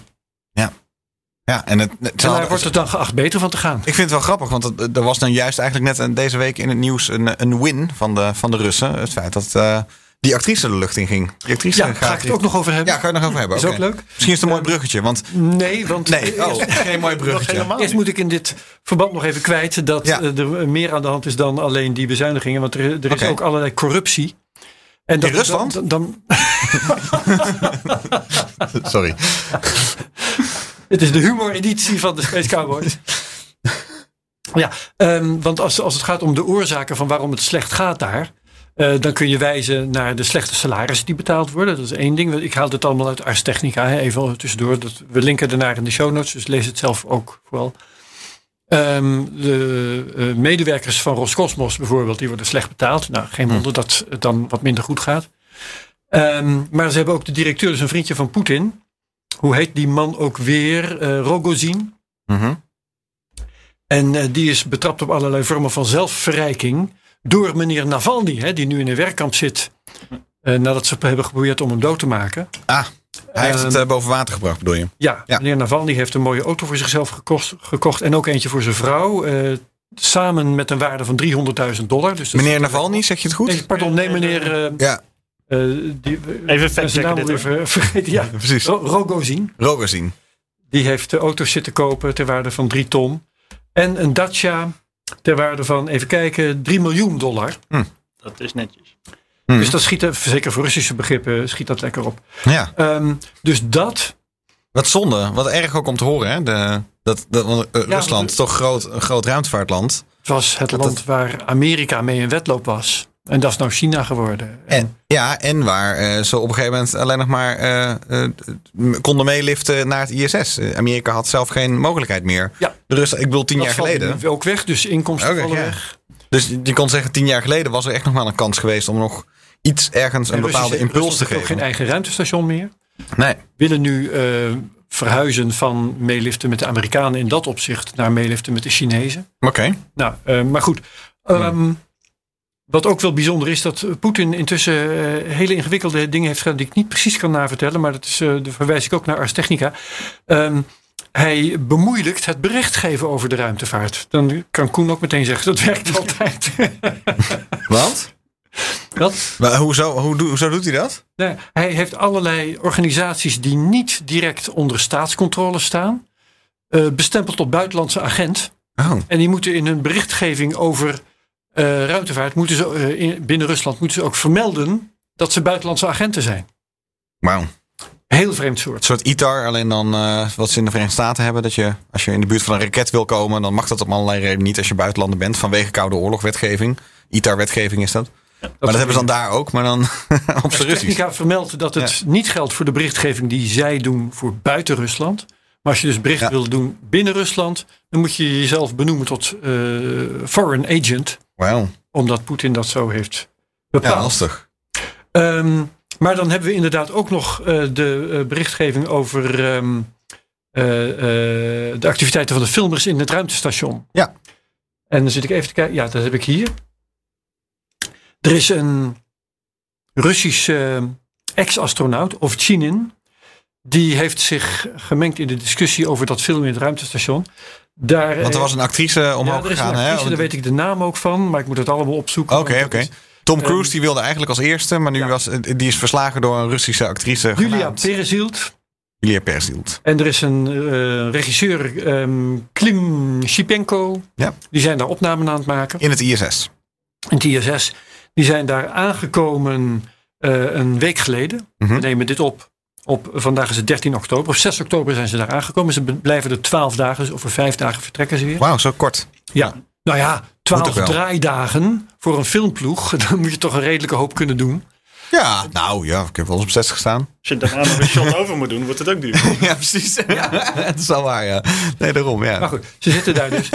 Ja, en het, het En zal- daar wordt het dan geacht beter van te gaan. Ik vind het wel grappig, want het- er was dan juist eigenlijk net deze week in het nieuws een, een win van de, van de Russen. Het feit dat eh, die actrice de lucht in ging. Die actrice Ja, gaat ga ik het ook nog over hebben? Ja, ga je het nog over hebben. Is ook leuk. Misschien is het een mooi bruggetje, want Nee, want nee, eerst- oh, geen mooi bruggetje. helemaal Eerst moet ik in dit verband nog even kwijt dat Ja. eh, er meer aan de hand is dan alleen die bezuinigingen. Want er, er is ook allerlei corruptie. En dat, In Rusland? Dan, dan, Sorry. dit is de humoreditie van de Space Cowboys. ja, ehm, want als, als het gaat om de oorzaken van waarom het slecht gaat daar. eh, dan kun je wijzen naar de slechte salarissen die betaald worden. Dat is één ding. Ik haal dit allemaal uit Ars Technica. Hè, even tussendoor. Dat, we linken ernaar in de show notes. Dus lees het zelf ook vooral. Ehm, de eh, medewerkers van Roscosmos bijvoorbeeld, die worden slecht betaald. Nou, geen wonder dat het dan wat minder goed gaat. Ehm, maar ze hebben ook de directeur, dus een vriendje van Poetin. Hoe heet die man ook weer? Eh Rogozin. Mhm. En eh, die is betrapt op allerlei vormen van zelfverrijking. Door meneer Navalny, hè, die nu in een werkkamp zit. eh, nadat ze hebben geprobeerd om hem dood te maken. Ah, hij heeft het Ehm, eh, boven water gebracht, bedoel je? Ja, Ja. meneer Navalny heeft een mooie auto voor zichzelf gekocht. En ook eentje voor zijn vrouw. samen met een waarde van 300.000 dollar. Dus Meneer Navalny, zeg je het goed? Nee, pardon, nee meneer... Ja, die, Even factchecken dit, vergeten. Ja, precies. Ro- Rogozin. Rogozin. Die heeft de auto's zitten kopen ter waarde van 3 ton. En een Dacia ter waarde van, even kijken, 3 miljoen dollar. Dat is netjes. Mhm. Dus dat schiet, er- zeker voor Russische begrippen, schiet dat lekker op. Ja, Ehm, dus dat, wat zonde. Wat erg ook om te horen, hè? De, dat, dat, want, eh, Ja, Rusland, toch groot, een groot ruimtevaartland. was het Dat land het- waar Amerika mee in wedloop was. En dat is nou China geworden. En, ja, en waar eh, ze op een gegeven moment alleen nog maar eh, eh, konden meeliften naar het ISS. Amerika had zelf geen mogelijkheid meer. Ja. De Russen, ik bedoel tien dat jaar geleden. ook weg, dus inkomsten vallen ja. weg. Dus je kon zeggen, tien jaar geleden was er echt nog wel een kans geweest om nog iets ergens een En bepaalde impuls te heeft ook geven. geen eigen ruimtestation meer. Nee. Willen nu verhuizen van meeliften met de Amerikanen in dat opzicht naar meeliften met de Chinezen. Oké. Nou, maar goed. Ehm, Wat ook wel bijzonder is, dat Poetin intussen eh, hele ingewikkelde dingen heeft gedaan die ik niet precies kan navertellen. Maar dat is, eh daar verwijs ik ook naar Ars Technica. Ehm, hij bemoeilijkt het bericht geven over de ruimtevaart. Dan kan Koen ook meteen zeggen, dat werkt altijd. Wat? dat, Maar hoezo, hoe, hoezo doet hij dat? Nee, hij heeft allerlei organisaties die niet direct onder staatscontrole staan. eh, bestempeld tot buitenlandse agent. Oh, En die moeten in hun berichtgeving over eh, ruimtevaart, moeten ze, eh, in, binnen Rusland, moeten ze ook vermelden dat ze buitenlandse agenten zijn. wauw. Heel vreemd soort. Een soort ITAR, alleen dan eh, wat ze in de Verenigde Staten hebben. Dat je, als je in de buurt van een raket wil komen, dan mag dat om allerlei redenen niet als je buitenlander bent. Vanwege Koude Oorlogwetgeving. ITAR-wetgeving is dat. maar dat hebben ze dan daar ook, maar dan op zijn Russisch. Technica vermeldt dat het niet geldt voor de berichtgeving die zij doen voor buiten Rusland. Maar als je dus bericht Ja. wil doen binnen Rusland, dan moet je jezelf benoemen tot eh, foreign agent. Omdat Poetin dat zo heeft Ja, bepaald. lastig. Ehm, maar dan hebben we inderdaad ook nog eh, de eh, berichtgeving over ehm, eh, de activiteiten van de filmers in het ruimtestation. Ja. En dan zit ik even te kijken. Ja, dat heb ik hier. Er is een Russische ex-astronaut, Ovchinin. Die heeft zich gemengd in de discussie over dat filmen in het ruimtestation. Daar, Want er eh, was een actrice omhoog ja, gegaan. actrice, hè? daar weet ik de naam ook van, maar ik moet het allemaal opzoeken. Oké, oké. Tom Cruise die wilde eigenlijk als eerste, maar nu Ja. was, die is verslagen door een Russische actrice. Julia genaamd Perezielt. Julia. En er is een eh, regisseur, ehm, Klim Shipenko. Ja. Die zijn daar opnamen aan het maken. In het ISS. In het ISS. Die zijn daar aangekomen eh, een week geleden. Mhm. We nemen dit op. op. Vandaag is het 13 oktober. Op 6 oktober zijn ze daar aangekomen. Ze blijven er 12 dagen. Dus over 5 dagen vertrekken ze weer. Wauw, zo kort. Ja. Nou ja, Moet 12 ook wel. draaidagen voor een filmploeg. Dan moet je toch een redelijke hoop kunnen doen. Ja, nou ja, ik heb wel eens op 60 gestaan. Als je daarna nog een shot over moet doen, wordt het ook duur. ja, precies. Het is wel waar, ja. Nee, daarom, ja. Maar goed, ze zitten daar dus.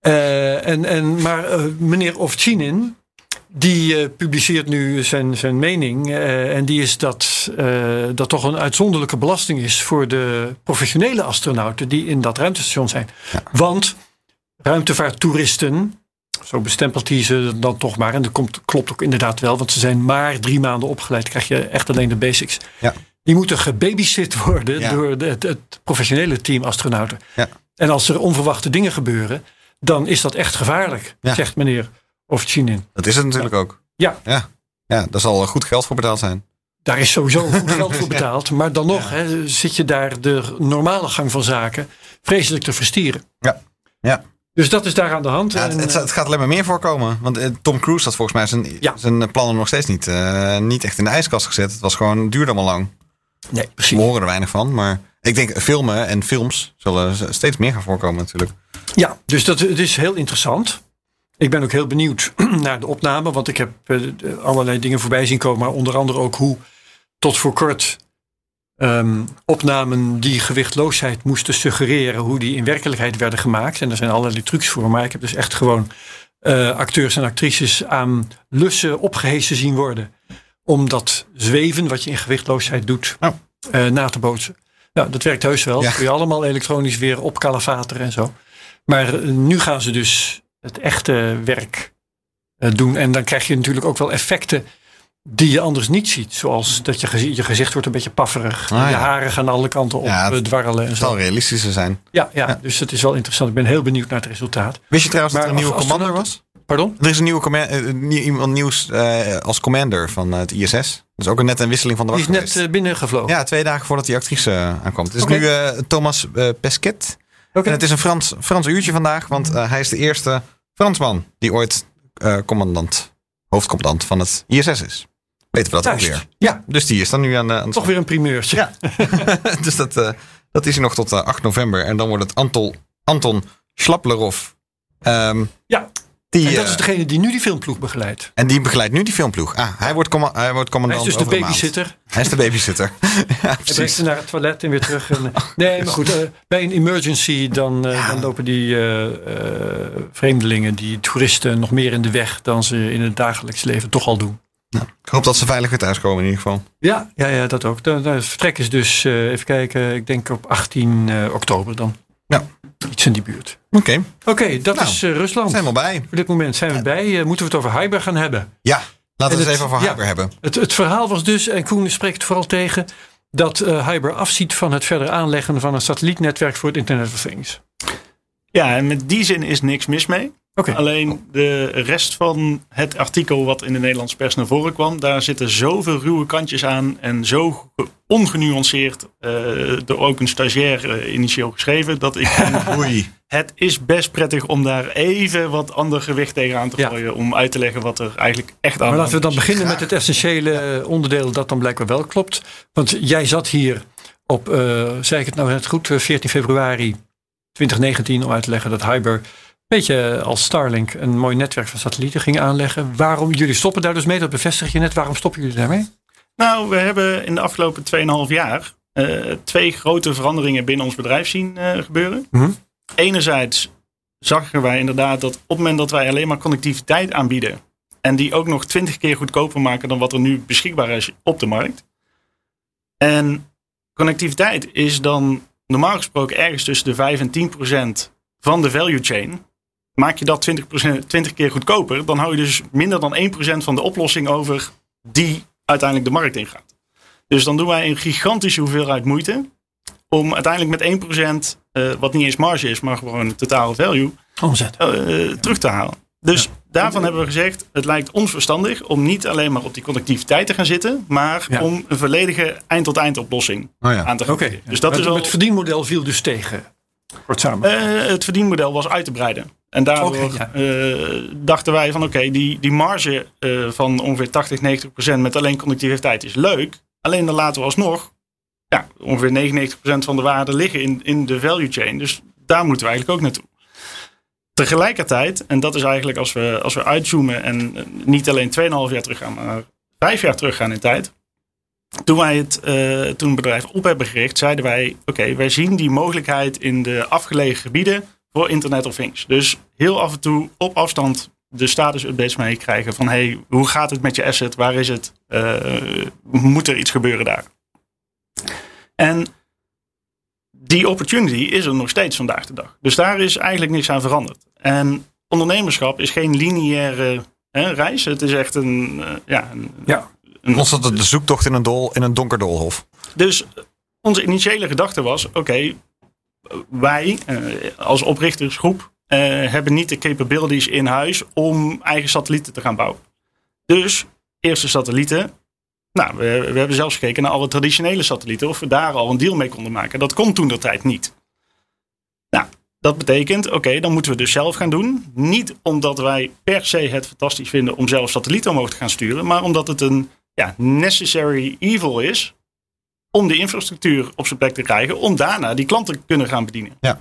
Eh, en, en, maar eh, meneer Ovchinin, die eh, publiceert nu zijn, zijn mening. eh, en die is dat eh, dat toch een uitzonderlijke belasting is voor de professionele astronauten die in dat ruimtestation zijn. Want ruimtevaarttoeristen, zo bestempelt hij ze dan toch maar. En dat komt, klopt ook inderdaad wel, want ze zijn maar drie maanden opgeleid. krijg je echt alleen de basics. Ja. Die moeten gebabysit worden Ja. door de, het, het professionele team astronauten. Ja. En als er onverwachte dingen gebeuren, dan is dat echt gevaarlijk, zegt meneer Ovchinin. Dat is het natuurlijk ook. Ja. Ja. Ja, daar zal goed geld voor betaald zijn. Daar is sowieso goed geld voor betaald. Maar dan nog hè, zit je daar de normale gang van zaken vreselijk te verstieren. Ja. Ja. Dus dat is daar aan de hand. Ja, het, En, het, het gaat alleen maar meer voorkomen. Want eh, Tom Cruise had volgens mij zijn, Ja. zijn plannen nog steeds niet, eh, niet echt in de ijskast gezet. Het was gewoon, duurde allemaal lang. nee, We precies. horen er weinig van. Maar ik denk filmen en films zullen steeds meer gaan voorkomen natuurlijk. Ja, dus dat het is heel interessant. Ik ben ook heel benieuwd naar de opname. Want ik heb eh, de- allerlei dingen voorbij zien komen. Maar onder andere ook hoe tot voor kort ehm, opnamen die gewichtloosheid moesten suggereren. Hoe die in werkelijkheid werden gemaakt. En er zijn allerlei trucs voor. Maar ik heb dus echt gewoon eh, acteurs en actrices aan lussen opgehezen zien worden. Om dat zweven wat je in gewichtloosheid doet Oh. eh, na te bootsen. Nou, dat werkt heus wel. Ja. Kun je allemaal elektronisch weer opkalefateren en zo. Maar eh, nu gaan ze dus het echte werk eh, doen. En dan krijg je natuurlijk ook wel effecten die je anders niet ziet. Zoals dat je, gezi- je gezicht wordt een beetje pafferig. Ah, je haren gaan alle kanten op Ja, eh, het- dwarrelen en Het zal realistischer zijn. Ja, ja, dus het is wel interessant. Ik ben heel benieuwd naar het resultaat. Wist je trouwens Maar dat er een nieuwe commander was? Pardon? Er is een nieuwe eh, iemand nieuws als commander van het ISS. Dus ook net een wisseling van de Die wacht is net binnengevlogen. Ja, twee dagen voordat die actrice eh, aankwam. Het is nu Thomas Pesquet. Oké. En het is een Frans, Frans uurtje vandaag, want eh, hij is de eerste Fransman die ooit eh, commandant, hoofdcommandant van het ISS is. Weten we dat Juist. ook weer? Ja, dus die is dan nu aan de, aan Toch weer een primeurtje. Ja. dus dat, eh, dat is hij nog tot eh, 8 november. En dan wordt het Anton, Anton Schlaplerov. Ehm, Ja. Die, En dat eh, is degene die nu die filmploeg begeleidt. en die begeleidt nu die filmploeg. Ah, hij wordt, hij wordt Hij commandant is dus de babysitter. Hij is de babysitter. ja, Hij brengt ze naar het toilet en weer terug. En, eh, nee, maar goed. eh, bij een emergency dan, dan lopen die vreemdelingen, die toeristen, nog meer in de weg dan ze in het dagelijks leven toch al doen. Ik hoop dat ze veilig weer thuiskomen in ieder geval. Ja, ja, ja dat ook. Het vertrek is dus, even kijken, ik denk op 18 eh, oktober dan. Ja. Iets in die buurt. Oké, Oké, dat Nou, is eh, Rusland. zijn we al bij. Voor dit moment zijn we bij. Eh, moeten we het over Hyber gaan hebben? Ja, laten we het even over ja. Hyper hebben. Het, het verhaal was dus, en Koen spreekt vooral tegen, dat eh Hyber afziet van het verder aanleggen van een satellietnetwerk voor het Internet of Things. Ja, en met die zin is niks mis mee. Alleen de rest van het artikel wat in de Nederlandse pers naar voren kwam, daar zitten zoveel ruwe kantjes aan en zo ge- ongenuanceerd eh, door ook een stagiair eh, initieel geschreven, dat ik Oei. het is best prettig om daar even wat ander gewicht tegenaan te Ja. gooien om uit te leggen wat er eigenlijk echt aan Maar laten we dan is. beginnen met het essentiële eh, onderdeel dat dan blijkbaar wel klopt. Want jij zat hier op, eh, zei ik het nou net goed, eh, 14 februari 2019 om uit te leggen dat Hyber beetje als Starlink een mooi netwerk van satellieten ging aanleggen. Waarom, jullie stoppen daar dus mee, dat bevestig je net. Waarom stoppen jullie daarmee? Nou, we hebben in de afgelopen 2,5 jaar eh, twee grote veranderingen binnen ons bedrijf zien eh, gebeuren. Mhm. Enerzijds zagen wij inderdaad dat op het moment dat wij alleen maar connectiviteit aanbieden en die ook nog 20 keer goedkoper maken dan wat er nu beschikbaar is op de markt. En connectiviteit is dan normaal gesproken ergens tussen de 5 en 10 procent van de value chain. Maak je dat 20, 20 keer goedkoper, dan hou je dus minder dan 1 procent van de oplossing over die uiteindelijk de markt ingaat. Dus dan doen wij een gigantische hoeveelheid moeite om uiteindelijk met 1%, eh, wat niet eens marge is, maar gewoon totaal value, Omzet. eh, terug te halen. Dus daarvan hebben we gezegd, het lijkt ons verstandig om niet alleen maar op die connectiviteit te gaan zitten, maar Ja. om een volledige eind-tot-eind oplossing Oh ja. aan te gaan. Dus dat het, is al, het verdienmodel viel dus tegen. Kort samen. eh, het verdienmodel was uit te breiden. En daardoor ja. eh, dachten wij van oké, die, die marge eh, van ongeveer 80, 90 procent met alleen connectiviteit is leuk. Alleen dan laten we alsnog ja, ongeveer 99% van de waarde liggen in, in de value chain. Dus daar moeten we eigenlijk ook naartoe. Tegelijkertijd, en dat is eigenlijk als we, als we uitzoomen en eh, niet alleen 2,5 jaar teruggaan, maar 5 jaar teruggaan in tijd. Toen wij het, toen het bedrijf op hebben gericht, zeiden wij: Oké, wij zien die mogelijkheid in de afgelegen gebieden voor Internet of Things. Dus heel af en toe op afstand de status updates meekrijgen van: hey, hoe gaat het met je asset? Waar is het? Eh, moet er iets gebeuren daar? En die opportunity is er nog steeds vandaag de dag. Dus daar is eigenlijk niks aan veranderd. En ondernemerschap is geen lineaire hè, reis. Het is echt een, eh, ja, een, Ja. een- Constant de zoektocht in een, dol, in een donker doolhof. dus onze initiële gedachte was: oké, wij eh, als oprichtersgroep eh, hebben niet de capabilities in huis om eigen satellieten te gaan bouwen. Dus eerste satellieten. Nou, we, we hebben zelfs gekeken naar alle traditionele satellieten. Of we daar al een deal mee konden maken. Dat kon toen de tijd niet. Nou, dat betekent, oké, dan moeten we dus zelf gaan doen. Niet omdat wij per se het fantastisch vinden om zelf satellieten omhoog te gaan sturen. Maar omdat het een ja, necessary evil is om de infrastructuur op zijn plek te krijgen. Om daarna die klanten te kunnen gaan bedienen. Ja.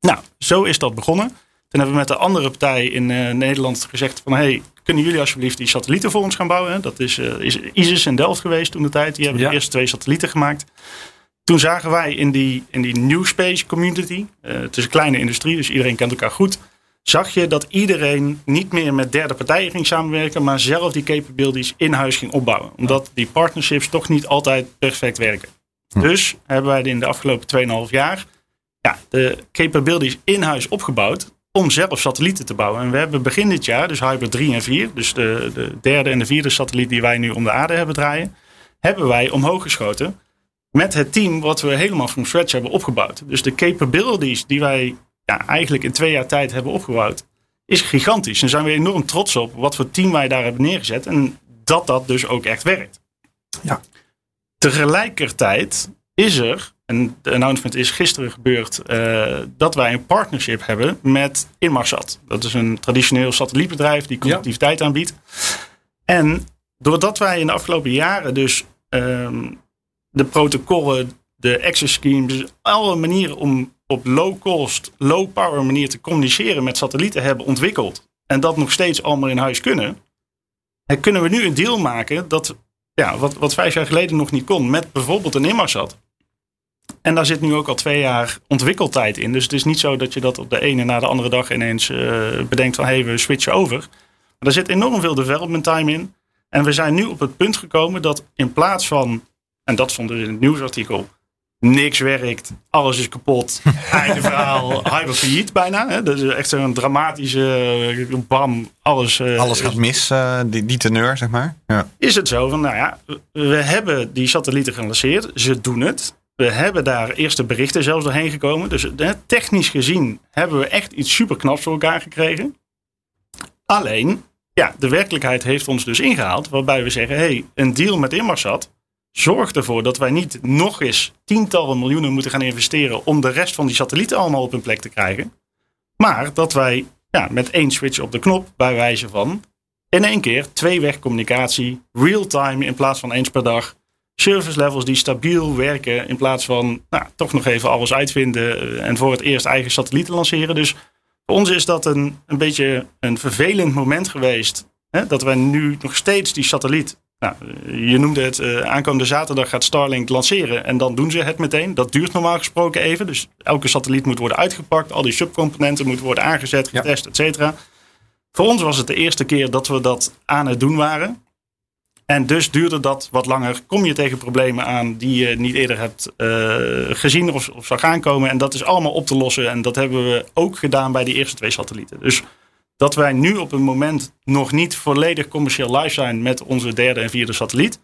Nou, zo is dat begonnen. Toen hebben we met de andere partij in eh, Nederland gezegd van... hey, kunnen jullie alsjeblieft die satellieten voor ons gaan bouwen? Dat is, eh, is ISIS in Delft geweest toen de tijd. Die hebben Ja. de eerste twee satellieten gemaakt. Toen zagen wij in die, in die New Space community... eh, het is een kleine industrie, dus iedereen kent elkaar goed... zag je dat iedereen niet meer met derde partijen ging samenwerken... maar zelf die capabilities in huis ging opbouwen. Omdat die partnerships toch niet altijd perfect werken. Dus hebben wij in de afgelopen 2,5 jaar ja, de capabilities in huis opgebouwd om zelf satellieten te bouwen. En we hebben begin dit jaar, dus Hybrid 3 en 4, dus de, de derde en de vierde satelliet die wij nu om de aarde hebben draaien, hebben wij omhoog geschoten met het team wat we helemaal from scratch hebben opgebouwd. Dus de capabilities die wij ja, eigenlijk in twee jaar tijd hebben opgebouwd, is gigantisch. En zijn we enorm trots op wat voor team wij daar hebben neergezet en dat dat dus ook echt werkt. Ja. Tegelijkertijd is er, en de announcement is gisteren gebeurd, eh, dat wij een partnership hebben met Inmarsat. Dat is een traditioneel satellietbedrijf die connectiviteit aanbiedt. En doordat wij in de afgelopen jaren dus ehm, de protocollen, de access schemes, dus alle manieren om op low cost, low power manier te communiceren met satellieten hebben ontwikkeld. En dat nog steeds allemaal in huis kunnen. En kunnen we nu een deal maken dat, ja, wat, wat vijf jaar geleden nog niet kon, met bijvoorbeeld een Inmarsat. En daar zit nu ook al twee jaar ontwikkeltijd in. Dus het is niet zo dat je dat op de ene na de andere dag ineens eh, bedenkt van hé, hey, we switchen over. Maar er zit enorm veel development time in. En we zijn nu op het punt gekomen dat in plaats van, en dat stond dus in het nieuwsartikel, niks werkt, alles is kapot, einde verhaal, hyper failliet bijna. Hè? Dat is echt zo'n dramatische eh, bam, alles. eh, Alles gaat mis, eh, die, die teneur, zeg maar. Ja. is het zo van, nou ja, we hebben die satellieten gelanceerd. Ze doen het. We hebben daar eerste berichten zelfs doorheen gekomen. Dus technisch gezien hebben we echt iets super knaps voor elkaar gekregen. Alleen, ja, de werkelijkheid heeft ons dus ingehaald. Waarbij we zeggen, hey, een deal met Inmarsat zorgt ervoor dat wij niet nog eens tientallen miljoenen moeten gaan investeren om de rest van die satellieten allemaal op hun plek te krijgen. Maar dat wij ja, met één switch op de knop, bij wijze van in één keer tweeweg communicatie, real-time in plaats van eens per dag. Service levels die stabiel werken in plaats van nou, toch nog even alles uitvinden eh, en voor het eerst eigen satellieten lanceren. Dus voor ons is dat een, een beetje een vervelend moment geweest. Hè, dat wij nu nog steeds die satelliet. Nou, je noemde het, eh, aankomende zaterdag gaat Starlink lanceren en dan doen ze het meteen. Dat duurt normaal gesproken even. Dus elke satelliet moet worden uitgepakt, al die subcomponenten moeten worden aangezet, Ja. getest, et cetera. Voor ons was het de eerste keer dat we dat aan het doen waren. En dus duurde dat wat langer. Kom je tegen problemen aan die je niet eerder hebt eh, gezien of, of zag aankomen. En dat is allemaal op te lossen. En dat hebben we ook gedaan bij die eerste twee satellieten. Dus dat wij nu op een moment nog niet volledig commercieel live zijn met onze derde en vierde satelliet,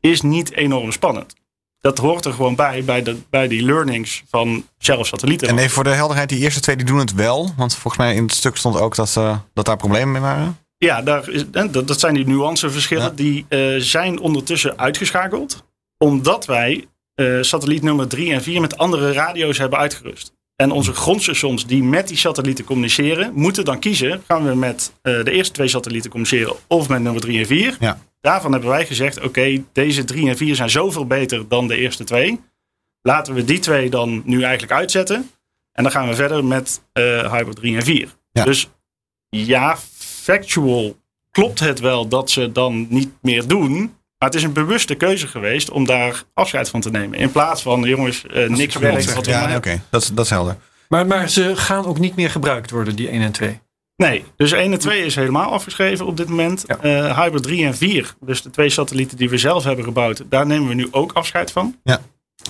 is niet enorm spannend. Dat hoort er gewoon bij, bij, de, bij die learnings van zelf satellieten. En even voor de helderheid, die eerste twee die doen het wel. Want volgens mij in het stuk stond ook dat, eh, dat daar problemen mee waren. Ja, daar is, dat, dat zijn die nuanceverschillen. Ja. Die eh, zijn ondertussen uitgeschakeld. Omdat wij eh, satelliet nummer 3 en 4 met andere radio's hebben uitgerust. En onze grondstations die met die satellieten communiceren, moeten dan kiezen. Gaan we met eh, de eerste twee satellieten communiceren of met nummer 3 en 4? Ja. Daarvan hebben wij gezegd, oké, deze 3 en 4 zijn zoveel beter dan de eerste twee. Laten we die twee dan nu eigenlijk uitzetten. En dan gaan we verder met eh Hybrid 3 en 4. Ja. Dus ja, factual klopt het wel dat ze dan niet meer doen. Maar het is een bewuste keuze geweest om daar afscheid van te nemen. In plaats van, jongens, eh, niks werkt. Wat we Ja, maar nee, oké. Dat, is- dat is helder. Maar, maar ze gaan ook niet meer gebruikt worden, die 1 en 2. Nee, dus 1 en 2 is helemaal afgeschreven op dit moment. Ja. Eh, Hybrid 3 en 4, dus de twee satellieten die we zelf hebben gebouwd, daar nemen we nu ook afscheid van. Ja.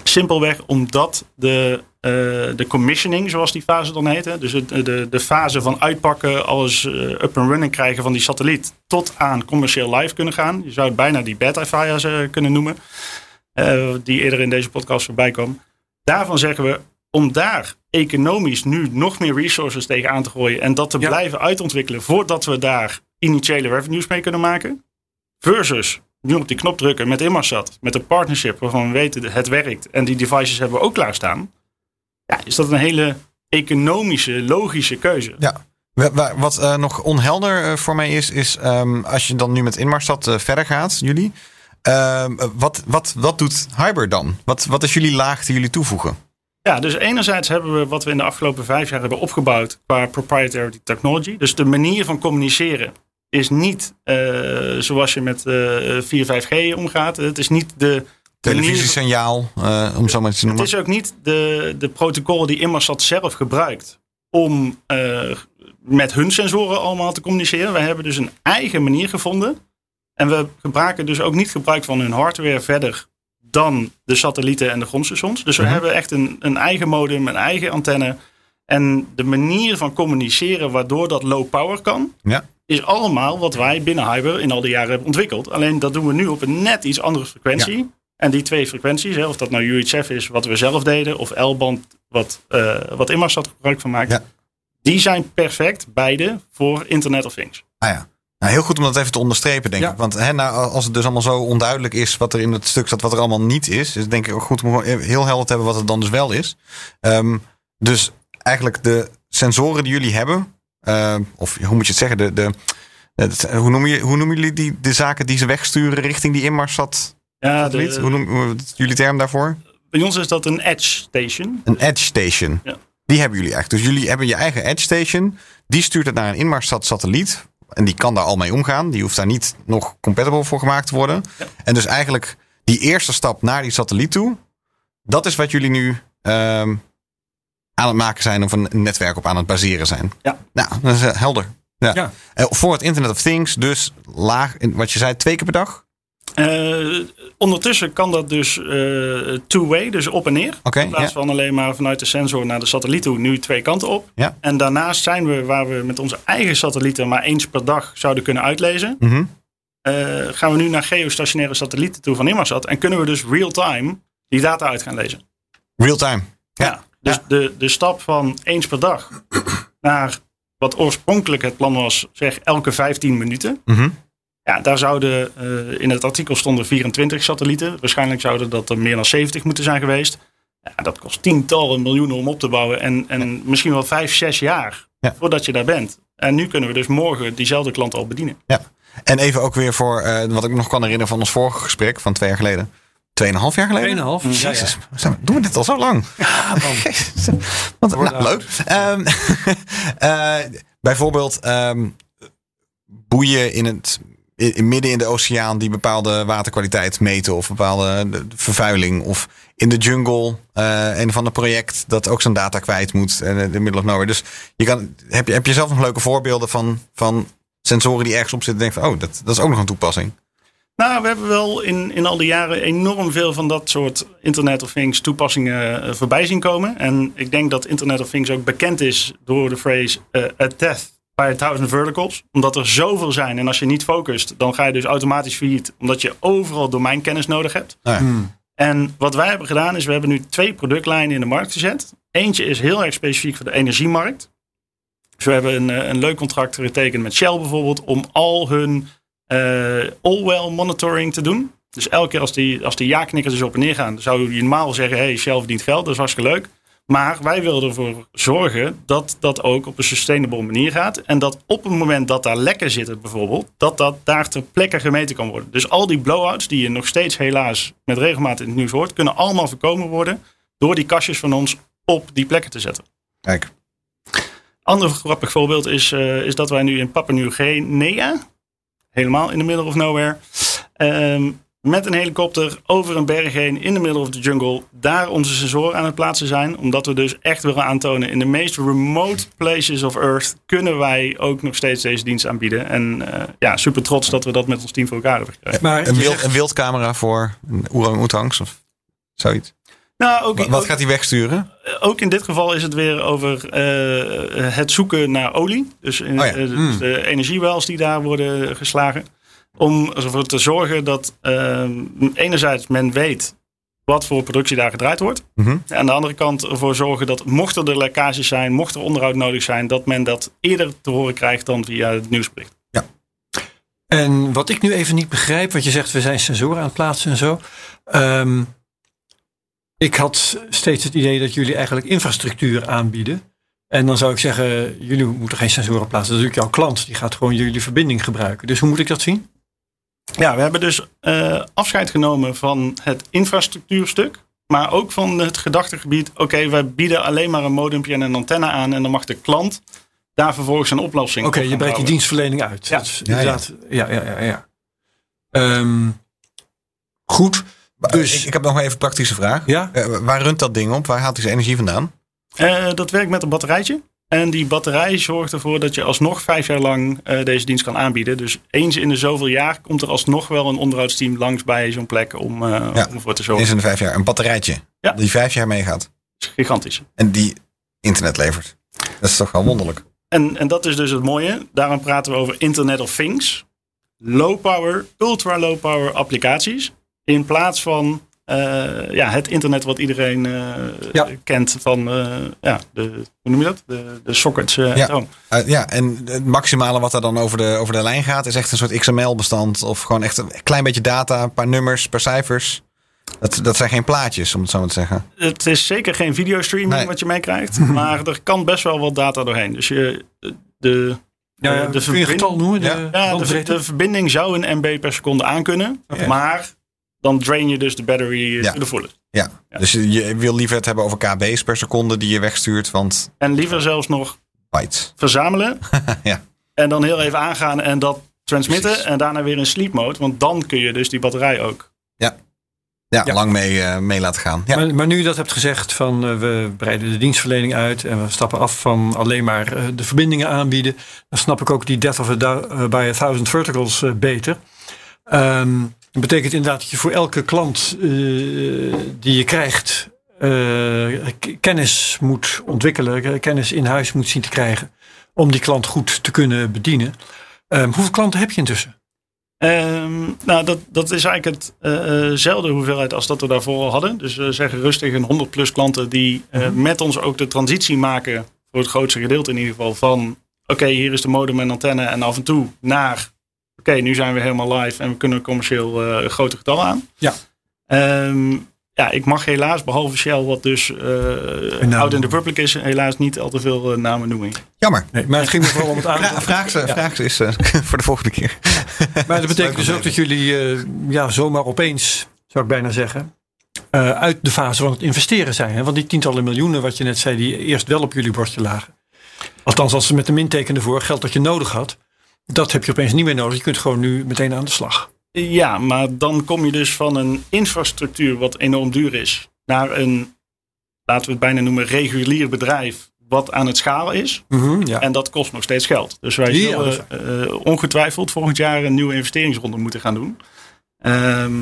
Simpelweg omdat de, eh, de commissioning, zoals die fase dan heet, hè, dus de, de fase van uitpakken, alles eh, up and running krijgen van die satelliet, tot aan commercieel live kunnen gaan. Je zou het bijna die beta-fase eh, kunnen noemen, die eerder in deze podcast voorbij kwam. Daarvan zeggen we, om daar economisch nu nog meer resources tegen aan te gooien en dat te Ja. blijven uitontwikkelen voordat we daar initiële revenues mee kunnen maken, versus nu op die knop drukken met Immersat, met een partnership waarvan we weten dat het werkt en die devices hebben we ook klaarstaan, ja, is dat een hele economische, logische keuze. Ja. Wa- wa- Wat eh, nog onhelder eh, voor mij is, is ehm, als je dan nu met Inmarsat eh, verder gaat, jullie. ehm, eh, wat, wat, wat doet Hyber dan? Wat, wat is jullie laag die jullie toevoegen? Ja, dus enerzijds hebben we wat we in de afgelopen vijf jaar hebben opgebouwd qua proprietary technology. Dus de manier van communiceren is niet eh, zoals je met eh 4, 5G omgaat. Het is niet de Televisiesignaal, eh, om zo maar te Het noemen. is ook niet de, de protocollen die Immersat zelf gebruikt om eh, met hun sensoren allemaal te communiceren. Wij hebben dus een eigen manier gevonden. En we gebruiken dus ook niet gebruik van hun hardware verder dan de satellieten en de grondstations. Dus we Mhm. hebben echt een, een eigen modem, een eigen antenne. En de manier van communiceren waardoor dat low power kan, Ja. Is allemaal wat wij binnen Hyber in al die jaren hebben ontwikkeld. Alleen dat doen we nu op een net iets andere frequentie. En die twee frequenties, hè, of dat nou UHF is wat we zelf deden, of L-band wat, eh wat Inmarsat gebruik van maakt, Ja. die zijn perfect, beide, voor Internet of Things. Ah ja. Nou, heel goed om dat even te onderstrepen, denk Ja. ik. Want hè, nou, als het dus allemaal zo onduidelijk is wat er in het stuk staat, wat er allemaal niet is, is het denk ik ook goed om heel helder te hebben wat het dan dus wel is. Ehm, dus eigenlijk de sensoren die jullie hebben, eh, of hoe moet je het zeggen, de, de, het- hoe, noem je, hoe noemen jullie die, de zaken die ze wegsturen richting die Inmarsat Ja, de- Hoe noem hoe- wat is jullie term daarvoor? bij ons is dat een Edge Station. Een edge station. Ja. Die hebben jullie eigenlijk. Dus jullie hebben je eigen edge station. Die stuurt het naar een Inmarsat satelliet. En die kan daar al mee omgaan. Die hoeft daar niet nog compatible voor gemaakt te worden. En dus eigenlijk die eerste stap naar die satelliet toe. Dat is wat jullie nu ehm, aan het maken zijn. Of een netwerk op aan het baseren zijn. Ja. Nou, dat is eh, helder. Ja. Ja. Eh, voor het Internet of Things. Dus laag, in, wat je zei, twee keer per dag. Eh, ondertussen kan dat dus eh, two-way, dus op en neer. In plaats ja. van alleen maar vanuit de sensor naar de satelliet toe, nu twee kanten op. Ja. En daarnaast zijn we, waar we met onze eigen satellieten maar eens per dag zouden kunnen uitlezen, Mhm. eh, gaan we nu naar geostationaire satellieten toe van Immersat. En kunnen we dus real-time die data uit gaan lezen. Real time. Ja. Dus De, de stap van eens per dag naar wat oorspronkelijk het plan was, zeg elke 15 minuten. Mhm. Ja, daar zouden eh, in het artikel stonden 24 satellieten. Waarschijnlijk zouden dat er meer dan 70 moeten zijn geweest. Ja, dat kost tientallen miljoenen om op te bouwen. En, en misschien wel vijf, zes jaar Ja. voordat je daar bent. En nu kunnen we dus morgen diezelfde klant al bedienen. Ja. En even ook weer voor eh, wat ik nog kan herinneren van ons vorige gesprek van twee jaar geleden. Tweeënhalf jaar geleden? 2,5. Ja, ja. Jezus, we zijn- doen we dit al zo lang? Want, Wordt nou, leuk. Ehm, eh, bijvoorbeeld ehm, boeien in het in, in- midden in de oceaan die bepaalde waterkwaliteit meten of bepaalde de- de vervuiling of in de jungle eh, een van de project dat ook zijn data kwijt moet en in de middle of nowhere. Dus je kan heb je heb je zelf nog leuke voorbeelden van van sensoren die ergens op zitten en denken van oh dat dat is ook nog een toepassing. Nou, we hebben wel in, in al die jaren enorm veel van dat soort Internet of Things toepassingen eh, voorbij zien komen. En ik denk dat Internet of Things ook bekend is door de phrase eh, a death by a thousand verticals. Omdat er zoveel zijn. En als je niet focust, dan ga je dus automatisch failliet. Omdat je overal domeinkennis nodig hebt. Ja. En wat wij hebben gedaan is, we hebben nu twee productlijnen in de markt gezet. Eentje is heel erg specifiek voor de energiemarkt. Dus we hebben een, eh, een leuk contract getekend met Shell bijvoorbeeld om al hun all-well monitoring te doen. Dus elke keer als die, als die ja-knikkers dus op en neer gaan, zou je normaal zeggen, hey, Shell verdient geld, dat is hartstikke leuk. Maar wij willen ervoor zorgen dat dat ook op een sustainable manier gaat. En dat op het moment dat daar lekken zitten bijvoorbeeld, dat dat daar ter plekke gemeten kan worden. Dus al die blowouts die je nog steeds helaas met regelmaat in het nieuws hoort, kunnen allemaal voorkomen worden door die kastjes van ons op die plekken te zetten. Kijk. Ander grappig voorbeeld is, eh, is dat wij nu in Papua Nieuw-Guinea, helemaal in de middle of nowhere, ehm, met een helikopter over een berg heen in de middle of the jungle, daar onze sensoren aan het plaatsen zijn. Omdat we dus echt willen aantonen, in de meest remote places of Earth kunnen wij ook nog steeds deze dienst aanbieden. En eh, ja, super trots dat we dat met ons team voor elkaar hebben gekregen. Maar Een, wild, een wildcamera voor een orang-oetangs of zoiets. Nou, ook, Wat, ook- gaat hij wegsturen? ook in dit geval is het weer over eh, het zoeken naar olie. Dus, in, Oh ja. eh, dus Hmm. de energiewells die daar worden geslagen. Om ervoor te zorgen dat eh, enerzijds men weet wat voor productie daar gedraaid wordt. Mhm. Aan de andere kant ervoor zorgen dat mochten er lekkages zijn, mocht er onderhoud nodig zijn, dat men dat eerder te horen krijgt dan via het nieuwsbericht. En wat ik nu even niet begrijp, want je zegt we zijn sensoren aan het plaatsen en zo. Ehm, ik had steeds het idee dat jullie eigenlijk infrastructuur aanbieden. En dan zou ik zeggen, jullie moeten geen sensoren plaatsen. Dat is natuurlijk jouw klant, die gaat gewoon jullie verbinding gebruiken. Dus hoe moet ik dat zien? Ja, we hebben dus eh, afscheid genomen van het infrastructuurstuk. Maar ook van het gedachtegebied. Oké, wij bieden alleen maar een modempje en een antenne aan. En dan mag de klant daar vervolgens een oplossing Oké, op je breidt die bouwen. dienstverlening uit. Ja. Dat is Ja, ja. inderdaad, ja, ja, ja. ja. Ehm, goed, dus ik, ik heb nog maar even een praktische vraag. ja, Eh, waar runt dat ding op? Waar haalt hij zijn energie vandaan? Eh, dat werkt met een batterijtje. En die batterij zorgt ervoor dat je alsnog vijf jaar lang eh, deze dienst kan aanbieden. Dus eens in de zoveel jaar komt er alsnog wel een onderhoudsteam langs bij zo'n plek om, Ja. om ervoor te zorgen. Eens in de vijf jaar. Een batterijtje. Ja. Die vijf jaar meegaat. Gigantisch. En die internet levert. Dat is toch wel wonderlijk. En, en dat is dus het mooie. Daarom praten we over Internet of Things. Low power, ultra low power applicaties. In plaats van eh, ja, het internet wat iedereen eh, Ja. kent van eh, ja, de, hoe noem je dat? De, de sockets. Ja. ja, en het maximale wat er dan over de, over de lijn gaat, is echt een soort XML-bestand. Of gewoon echt een klein beetje data, een paar nummers, een paar cijfers. Dat, dat zijn geen plaatjes, om het zo maar te zeggen. Het is zeker geen videostreaming Nee. wat je meekrijgt. maar er kan best wel wat data doorheen. Dus je, de, ja, ja. de, kun je een verbind- getal noemen? De, Ja. de, de verbinding zou een MB per seconde aankunnen. Maar dan drain je dus de battery Ja. ja. to the fullest. Ja. Ja. Dus je wil liever het hebben over kb's per seconde die je wegstuurt, want En liever zelfs nog bytes. verzamelen. Ja. En dan heel even aangaan en dat transmitten. Precies. En daarna weer in sleep mode. Want dan kun je dus die batterij ook. Ja, Ja. lang mee, eh, mee laten gaan. Ja. Maar, maar nu je dat hebt gezegd van eh, we breiden de dienstverlening uit en we stappen af van alleen maar eh, de verbindingen aanbieden, dan snap ik ook die death of a eh, by a thousand verticals eh, beter. Ehm, dat betekent inderdaad dat je voor elke klant eh, die je krijgt eh, kennis moet ontwikkelen, eh, kennis in huis moet zien te krijgen om die klant goed te kunnen bedienen. Ehm, hoeveel klanten heb je intussen? Ehm, nou, dat, dat is eigenlijk het, eh, eh, zelfde hoeveelheid als dat we daarvoor al hadden. Dus we zeggen rustig een 100 plus klanten die eh, met ons ook de transitie maken. Voor het grootste gedeelte in ieder geval. Van oké, hier is de modem en antenne. En af en toe naar oké, nu zijn we helemaal live en we kunnen commercieel eh grote getallen aan. Ja. Ehm, ja, ik mag helaas, behalve Shell, wat dus eh naam out in the public is, helaas niet al te veel eh, namen noemen. Jammer. Nee, maar het ging me vooral om het aanbod. vraag ze, vraag ze eh, voor de volgende keer. Maar dat betekent dus ook dat jullie eh, ja, zomaar opeens, zou ik bijna zeggen, eh, uit de fase van het investeren zijn. Hè? Want die tientallen miljoenen, wat je net zei, die eerst wel op jullie bordje lagen. Althans, als ze met de minteken ervoor geld dat je nodig had, dat heb je opeens niet meer nodig. Je kunt gewoon nu meteen aan de slag. Ja, maar dan kom je dus van een infrastructuur wat enorm duur is, naar een, laten we het bijna noemen, regulier bedrijf wat aan het schalen is. ja. En dat kost nog steeds geld. Dus wij Ja, zullen eh, ongetwijfeld volgend jaar een nieuwe investeringsronde moeten gaan doen. Ehm,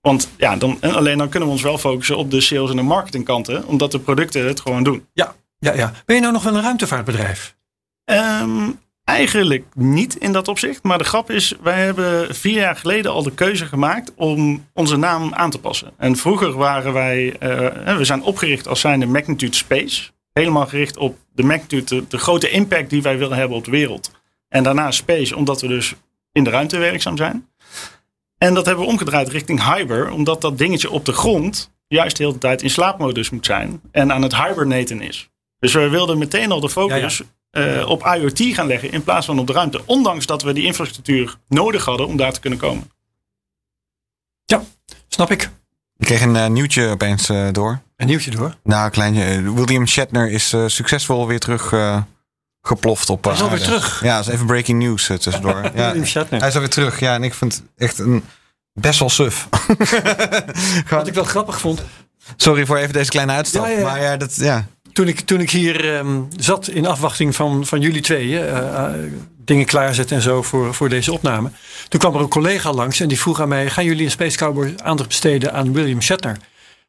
want ja, dan, en alleen dan kunnen we ons wel focussen op de sales en de marketingkanten, omdat de producten het gewoon doen. ja, ja. Ben je nou nog wel een ruimtevaartbedrijf? Ehm, eigenlijk niet in dat opzicht. Maar de grap is, wij hebben vier jaar geleden al de keuze gemaakt om onze naam aan te passen. En vroeger waren wij, eh, we zijn opgericht als zijnde Magnitude Space. Helemaal gericht op de magnitude, de, de grote impact die wij willen hebben op de wereld. En daarna Space, omdat we dus in de ruimte werkzaam zijn. En dat hebben we omgedraaid richting Hyper, omdat dat dingetje op de grond juist de hele tijd in slaapmodus moet zijn. En aan het hibernaten is. Dus we wilden meteen al de focus eh, op IoT gaan leggen in plaats van op de ruimte. Ondanks dat we die infrastructuur nodig hadden om daar te kunnen komen. Snap ik. Ik kreeg een eh, nieuwtje opeens eh, door. Een nieuwtje door. Nou, een kleintje. William Shatner is eh, succesvol weer terug eh, geploft op Hij is eh, alweer terug. Ja, dat is even breaking news tussendoor. ja, William Shatner. hij is alweer terug. Ja, en ik vind het echt een best wel suf. Wat ik wel grappig vond, Sorry voor even deze kleine uitstap. Ja, ja, ja. Maar ja, dat, ja. Toen ik, toen ik hier ehm, zat in afwachting van, van jullie tweeën, eh, eh, dingen klaarzetten en zo voor, voor deze opname. Toen kwam er een collega langs en die vroeg aan mij: Gaan jullie in Space Cowboy aandacht besteden aan William Shatner?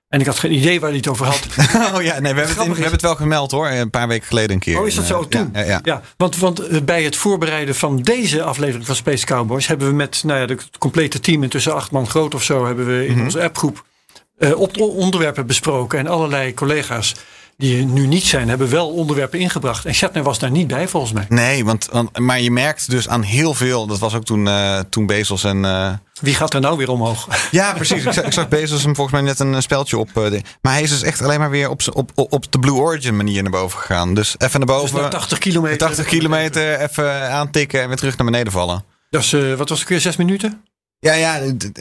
En ik had geen idee waar hij het over had. Oh ja, nee, we hebben, het, in- we hebben het wel gemeld hoor. Een paar weken geleden een keer. Oh, is dat zo? Toen? Ja, ja, ja. want, want eh, bij het voorbereiden van deze aflevering van Space Cowboys hebben we met nou ja, het complete team, intussen acht man groot of zo, hebben we in Mhm. onze appgroep op onderwerpen besproken. En allerlei collega's die er nu niet zijn, hebben wel onderwerpen ingebracht. En Shatner was daar niet bij, volgens mij. Nee, want, want, maar je merkt dus aan heel veel. Dat was ook toen, eh, toen Bezos en. eh, Wie gaat er nou weer omhoog? ja, precies. ik, zag, ik zag Bezos hem volgens mij net een speltje op. eh, de- maar hij is dus echt alleen maar weer op, op, op, de Blue Origin manier naar boven gegaan. Dus even naar Dus boven. naar 80 kilometer. 80 kilometer, even aantikken en weer terug naar beneden vallen. Dus eh, wat was het weer, zes minuten? Ja, ja,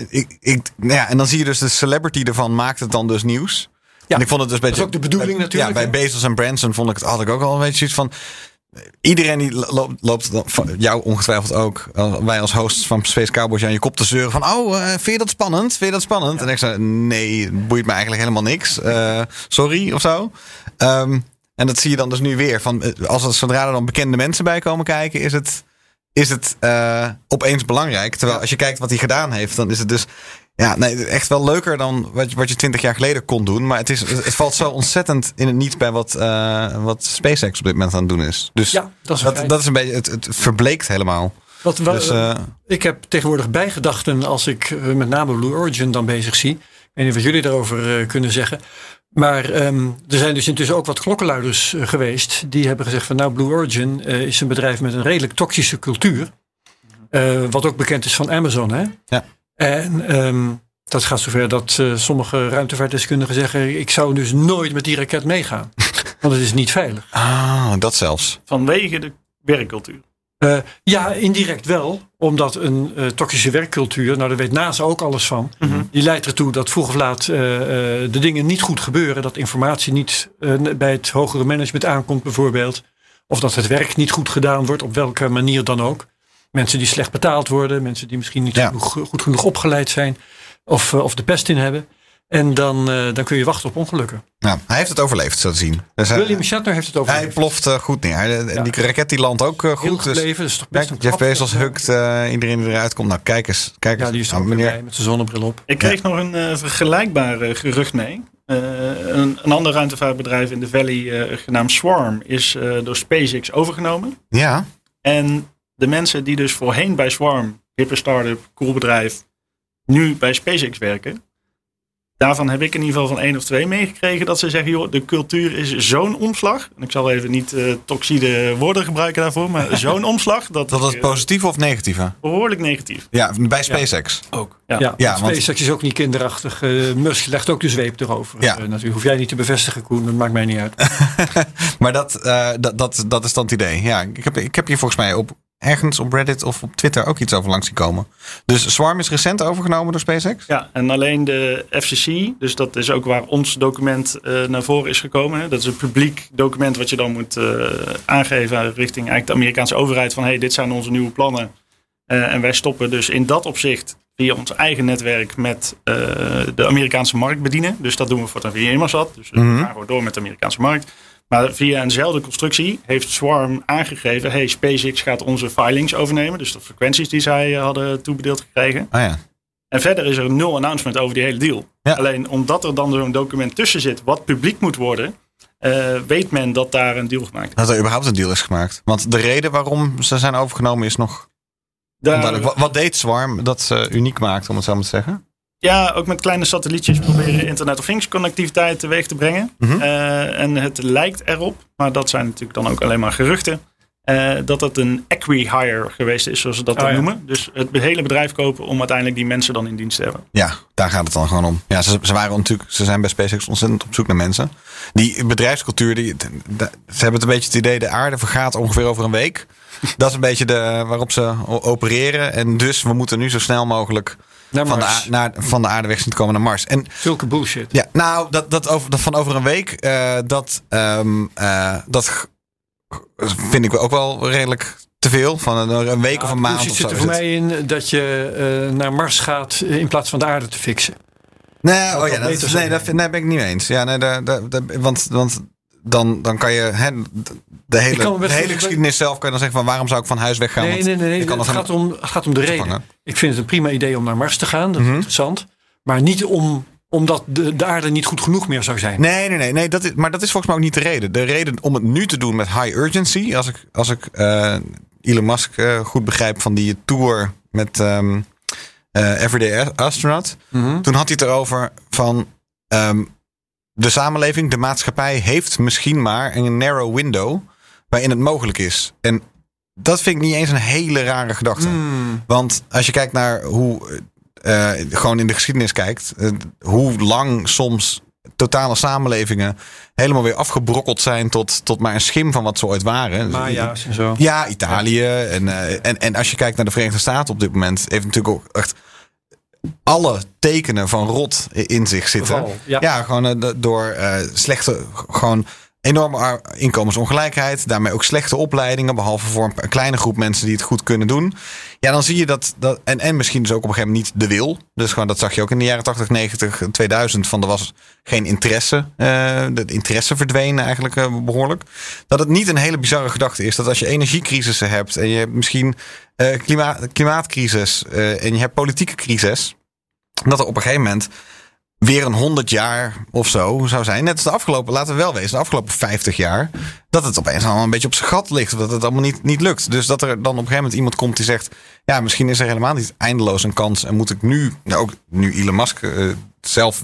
ik, ik, nou ja, en dan zie je dus de celebrity ervan maakt het dan dus nieuws. Ja, en ik vond het dus een beetje. is ook de bedoeling bij- natuurlijk, Ja, bij? Bezos en Branson vond ik het had ik ook al een beetje zoiets van. Iedereen die lo- loopt, loopt jou ongetwijfeld ook, wij als hosts van Space Cowboys aan je kop te zeuren van, oh, eh, vind je dat spannend? Vind je dat spannend? En ik zei, nee, het boeit me eigenlijk helemaal niks. Eh, sorry of zo. Ehm, en dat zie je dan dus nu weer. Van, eh, als er, zodra er dan bekende mensen bij komen kijken, is het, is het opeens belangrijk. Terwijl als je kijkt wat hij gedaan heeft, dan is het dus ja, nee, echt wel leuker dan wat, je- wat je twintig jaar geleden kon doen. Maar het, is, het valt zo ontzettend in het niet bij wat, eh, wat SpaceX op dit moment aan het doen is. Dus Ja, dat is een dat, feit. dat is een beetje, het, het verbleekt helemaal. Wat, wa- Dus, eh, ik heb tegenwoordig bijgedachten als ik eh, met name Blue Origin dan bezig zie. Ik weet niet wat jullie daarover eh, kunnen zeggen. Maar ehm, er zijn dus intussen ook wat klokkenluiders eh, geweest. Die hebben gezegd van nou Blue Origin eh, is een bedrijf met een redelijk toxische cultuur. Eh, wat ook bekend is van Amazon. Hè? Ja. En ehm, dat gaat zover dat eh, sommige ruimtevaartdeskundigen zeggen... ik zou dus nooit met die raket meegaan. Want het is niet veilig. ah, dat zelfs. Vanwege de werkcultuur. Eh, ja, indirect wel. Omdat een eh, toxische werkcultuur, nou daar weet NASA ook alles van. Die leidt ertoe dat vroeg of laat eh, eh, de dingen niet goed gebeuren. Dat informatie niet bij het hogere management aankomt bijvoorbeeld. Of dat het werk niet goed gedaan wordt, op welke manier dan ook. Mensen die slecht betaald worden. Mensen die misschien niet Ja. genoeg, goed genoeg opgeleid zijn. Of, eh, of de pest in hebben. En dan, eh, dan kun je wachten op ongelukken. Nou, hij heeft het overleefd, zo te zien. Dus hij, William Shatner heeft het over. hij ploft eh, goed neer. Hij- En die raket die landt ook heel goed. Dus, gebleven. Dat is toch best een Jeff Bezos hukt eh, iedereen die eruit komt. Nou, kijk eens. Kijk eens. Ja, die is er Nou, meneer, met zijn zonnebril op. Ik kreeg nog een eh, vergelijkbaar eh, gerucht mee. Eh, een, een ander ruimtevaartbedrijf in de Valley, genaamd Swarm, is eh, door SpaceX overgenomen. Ja, En de mensen die dus voorheen bij Swarm, hippe start-up, cool bedrijf, nu bij SpaceX werken. Daarvan heb ik in ieder geval van één of twee meegekregen dat ze zeggen, joh, de cultuur is zo'n omslag. En ik zal even niet eh toxide woorden gebruiken daarvoor, maar zo'n omslag. Dat, dat was eh, positieve of negatieve? behoorlijk negatief. Ja, bij SpaceX. Ook. Ja. Ja, Ja, want want- SpaceX is ook niet kinderachtig. Eh, Musk legt ook de zweep erover. Ja. Natuurlijk hoef jij niet te bevestigen, Koen. Dat maakt mij niet uit. Maar dat, eh, dat, dat, dat is dan het idee. Ja, ik heb, ik heb hier volgens mij op ergens op Reddit of op Twitter ook iets over langs zien komen. Dus Swarm is recent overgenomen door SpaceX? Ja, en alleen de FCC, dus dat is ook waar ons document eh, naar voren is gekomen. hè. Dat is een publiek document wat je dan moet eh, aangeven richting eigenlijk de Amerikaanse overheid. Van hey, dit zijn onze nieuwe plannen. Eh, en wij stoppen dus in dat opzicht via ons eigen netwerk met de Amerikaanse markt bedienen. Dus dat doen we voortaan via Inmarsat. Dus we Mhm. gaan gewoon door met de Amerikaanse markt. Maar via eenzelfde constructie heeft Swarm aangegeven... hey, SpaceX gaat onze filings overnemen. Dus de frequenties die zij eh, hadden toebedeeld gekregen. Ah ja. En verder is er nul announcement over die hele deal. Ja. Alleen omdat er dan zo'n document tussen zit wat publiek moet worden, eh, weet men dat daar een deal gemaakt is. Dat er überhaupt een deal is gemaakt. Want de reden waarom ze zijn overgenomen is nog Daar- onduidelijk. Wat, wat deed Swarm dat ze uniek maakt, om het zo maar te zeggen? Ja, ook met kleine satellietjes proberen Internet of Things connectiviteit teweeg te brengen. Mhm. Eh, en het lijkt erop, maar dat zijn natuurlijk dan ook alleen maar geruchten, eh, dat het een acqui-hire geweest is, zoals ze dat Oh, dan ja. noemen. Dus het hele bedrijf kopen om uiteindelijk die mensen dan in dienst te hebben. Ja, daar gaat het dan gewoon om. Ja, ze, ze waren natuurlijk, ze zijn bij SpaceX ontzettend op zoek naar mensen. Die bedrijfscultuur, die, de- de- ze hebben het een beetje het idee, de aarde vergaat ongeveer over een week. Dat is een beetje de, waarop ze opereren. En dus we moeten nu zo snel mogelijk Naar van de, Mars. naar, van de aarde weg zien te komen naar Mars. En Zulke bullshit. ja, nou, dat, dat, over, dat van over een week, eh, dat, ehm, eh, dat vind ik ook wel redelijk te veel. Van een, een week of een maand of zit zo. er is voor mij in dat je eh, naar Mars gaat in plaats van de aarde te fixen. Nee, Dat oh dat ja, is- zou nee, dat, nee, ben ik niet mee eens. Ja, nee, daar, daar, daar- want, want dan, dan kan je hè, de hele, kan de hele geschiedenis zelf kan je dan zeggen van waarom zou ik van huis weggaan? Nee, nee, nee. nee. kan Het, gaat om, het gaat om de reden. Ik vind het een prima idee om naar Mars te gaan. Dat is Mhm. interessant. Maar niet om, omdat de, de aarde niet goed genoeg meer zou zijn. Nee, nee, nee, nee dat is, maar dat is volgens mij ook niet de reden. De reden om het nu te doen met high urgency, als ik, als ik eh, Elon Musk eh, goed begrijp van die tour met eh, Everyday Astronaut. Mhm. Toen had hij het erover van. ehm, de samenleving, de maatschappij, heeft misschien maar een narrow window waarin het mogelijk is. En dat vind ik niet eens een hele rare gedachte. Hmm. Want als je kijkt naar hoe, eh, gewoon in de geschiedenis kijkt, eh, hoe lang soms totale samenlevingen helemaal weer afgebrokkeld zijn tot, tot maar een schim van wat ze ooit waren. Maya's en zo. Ja, Italië. En, eh, en, en als je kijkt naar de Verenigde Staten op dit moment, heeft natuurlijk ook echt alle tekenen van rot in zich zitten. Ja. ja. gewoon eh, door eh, slechte, gewoon enorme inkomensongelijkheid. Daarmee ook slechte opleidingen, behalve voor een, kleine groep mensen die het goed kunnen doen. Ja, dan zie je dat, dat en, en misschien dus ook op een gegeven moment niet de wil. Dus gewoon, dat zag je ook in de jaren 80, 90, 2000. Van er was geen interesse. eh de interesse verdween eigenlijk eh, behoorlijk. Dat het niet een hele bizarre gedachte is. Dat als je energiecrisissen hebt en je hebt misschien eh, klimaat, klimaatcrisis en je hebt politieke crisis. Dat er op een gegeven moment weer een 100 jaar of zo zou zijn. Net als de afgelopen, laten we wel wezen, de afgelopen 50 jaar. Dat het opeens allemaal een beetje op zijn gat ligt. Dat het allemaal niet, niet lukt. Dus dat er dan op een gegeven moment iemand komt die zegt. Ja, misschien is er helemaal niet eindeloos een kans. En moet ik nu, nou ook nu Elon Musk eh, zelf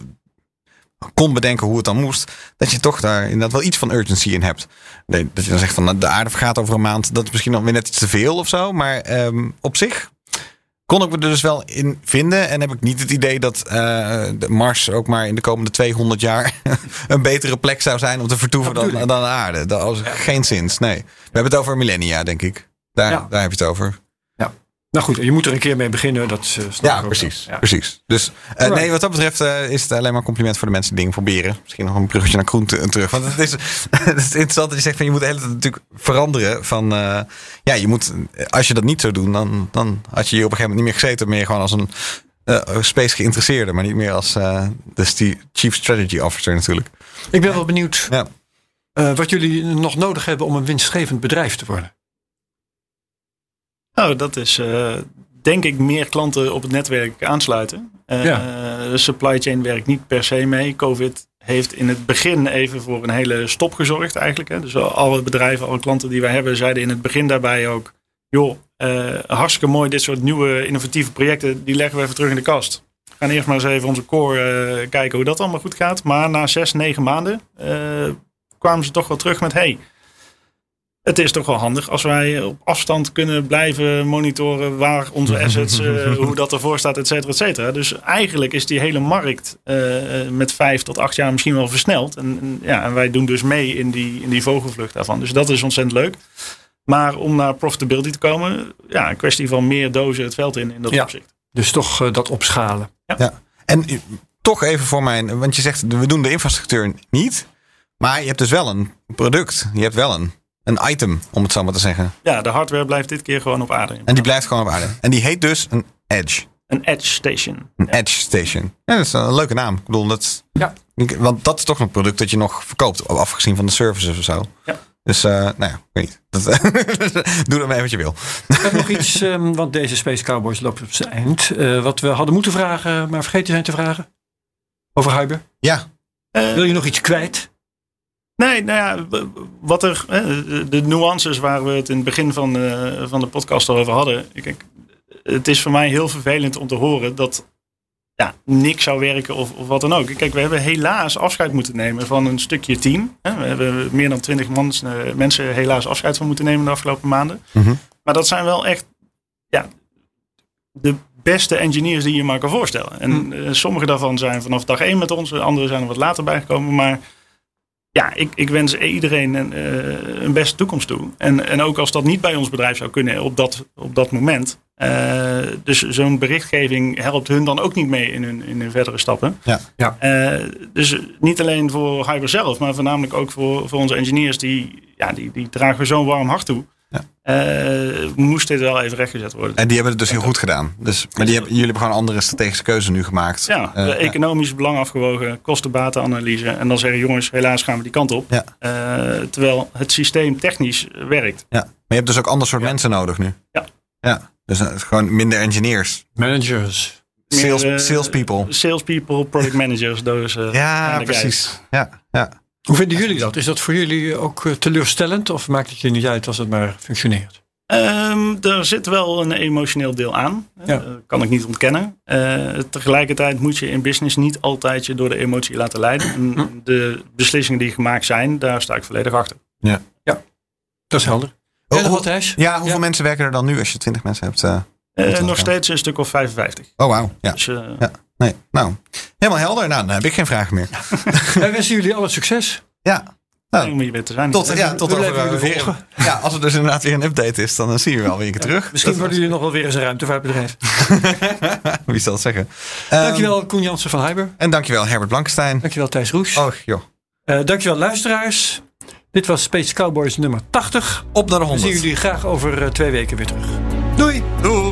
kon bedenken hoe het dan moest. Dat je toch daar inderdaad wel iets van urgency in hebt. Nee, dat je dan zegt van nou, de aarde vergaat over een maand. Dat is misschien nog weer net iets te veel of zo. Maar ehm, op zich kon ik me er dus wel in vinden. En heb ik niet het idee dat eh, de Mars ook maar in de komende 200 jaar een betere plek zou zijn om te vertoeven dan, de aarde. Dat was geen zins. Nee. We hebben het over millennia, denk ik. Daar, Ja. daar heb je het over. Nou goed, je moet er een keer mee beginnen. Dat eh, Ja, ook precies. Ja. precies. Dus eh, nee, wat dat betreft eh, is het alleen maar een compliment voor de mensen die dingen proberen. Misschien nog een bruggetje naar Groen te- terug. Want het is, het is interessant dat je zegt van je moet de hele tijd natuurlijk veranderen. Van eh, ja, je moet, als je dat niet zou doen, dan, dan had je hier op een gegeven moment niet meer gezeten. Meer gewoon als een space geïnteresseerde, maar niet meer als eh, de sti- chief strategy officer natuurlijk. Ik ben wel benieuwd Ja. eh, wat jullie nog nodig hebben om een winstgevend bedrijf te worden. Nou, dat is eh, denk ik meer klanten op het netwerk aansluiten. Eh, Ja. De supply chain werkt niet per se mee. Covid heeft in het begin even voor een hele stop gezorgd eigenlijk. Hè. Dus alle bedrijven, alle klanten die wij hebben, zeiden in het begin daarbij ook... joh, eh, hartstikke mooi dit soort nieuwe innovatieve projecten, die leggen we even terug in de kast. We gaan eerst maar eens even onze core kijken hoe dat allemaal goed gaat. Maar na zes, negen maanden kwamen ze toch wel terug met... Hey, het is toch wel handig als wij op afstand kunnen blijven monitoren waar onze assets, eh, hoe dat ervoor staat, et cetera, et cetera. Dus eigenlijk is die hele markt eh, eh, met vijf tot acht jaar misschien wel versneld. En, en, ja, en wij doen dus mee in die, in die vogelvlucht daarvan. Dus dat is ontzettend leuk. Maar om naar profitability te komen, ja, een kwestie van meer dozen het veld in, in dat Ja. opzicht. Dus toch dat opschalen. En eh, toch even voor mijn, want je zegt we doen de infrastructuur niet. Maar je hebt dus wel een product. Je hebt wel een, een item, om het zo maar te zeggen. Ja, de hardware blijft dit keer gewoon op aarde. En die blijft gewoon op aarde. En die heet dus een Edge. Een edge station. Een Edge Station. Ja, dat is een leuke naam. Ik bedoel, dat, Ja. want dat is toch een product dat je nog verkoopt. Afgezien van de services of zo. Ja. Dus, eh, nou ja, weet niet. Dat, doe ermee wat je wil. Ik heb nog iets, ehm, want deze Space Cowboys loopt op zijn eind. eh, wat we hadden moeten vragen, maar vergeten zijn te vragen. Over Hyber. Ja, Wil je nog iets kwijt? Nee, nou ja, wat er, de- de nuances waar we het in het begin van, eh, van de podcast al over hadden. Kijk, het is voor mij heel vervelend om te horen dat ja, niks zou werken of, of wat dan ook. Kijk, we hebben helaas afscheid moeten nemen van een stukje team. We hebben meer dan twintig mensen helaas afscheid van moeten nemen de afgelopen maanden. Mhm. Maar dat zijn wel echt ja, de beste engineers die je maar kan voorstellen. En eh, sommige daarvan zijn vanaf dag één met ons, andere zijn er wat later bijgekomen. Maar ja, ik, ik wens iedereen een, eh, een beste toekomst toe. En, en ook als dat niet bij ons bedrijf zou kunnen op dat, op dat moment. Eh, dus zo'n berichtgeving helpt hun dan ook niet mee in hun, in hun verdere stappen. Ja. Ja. Eh, dus niet alleen voor Hyper zelf, maar voornamelijk ook voor, voor onze engineers. Die, ja, die, die dragen zo'n warm hart toe. Eh, moest dit wel even rechtgezet worden. en die hebben het dus heel goed gedaan. Dus, maar die hebben, jullie hebben gewoon een andere strategische keuze nu gemaakt. Ja, Eh, de economisch belang afgewogen, kosten-batenanalyse. En dan zeggen jongens, helaas gaan we die kant op. Ja. Eh, terwijl het systeem technisch werkt. ja. Maar je hebt dus ook ander soort mensen nodig nu. Ja. Ja, dus eh, gewoon minder engineers. Managers. Sales, Meer, eh, salespeople. Salespeople, product managers, those uh, Ja, kind of guys. precies. Ja, ja. Hoe vinden jullie dat? Is dat voor jullie ook eh, teleurstellend? Of maakt het je niet uit als het maar functioneert? Ehm, er zit wel een emotioneel deel aan. Ja. Eh, kan ik niet ontkennen. Eh, tegelijkertijd moet je in business niet altijd je door de emotie laten leiden. En de beslissingen die gemaakt zijn, daar sta ik volledig achter. Dat is helder. Ja, hoeveel mensen werken er dan nu als je 20 mensen hebt? eh? Eh, Goed, nog ja. steeds een stuk of 55. Oh, wauw. Ja. Dus, eh, Ja. Nee. Nou, helemaal helder. Nou, dan heb ik geen vragen meer. Wij wensen jullie alle succes. Ja. Nou, zijn. tot, ja, tot we over eh, weer-. Ja, als er dus inderdaad weer een update is, dan eh, zie je wel weer een keer terug. Misschien worden jullie nog wel weer eens een ruimtevaartbedrijf. Wie zal het zeggen? Ehm, Dankjewel Koen Jansen van Hyber. En dankjewel Herbert Blankenstein. Dankjewel Thijs Roes. Oh, joh. Eh, dankjewel luisteraars. Dit was Space Cowboys nummer 80. Op naar de We 100. zien jullie graag over twee weken weer terug. Doei! Doeg.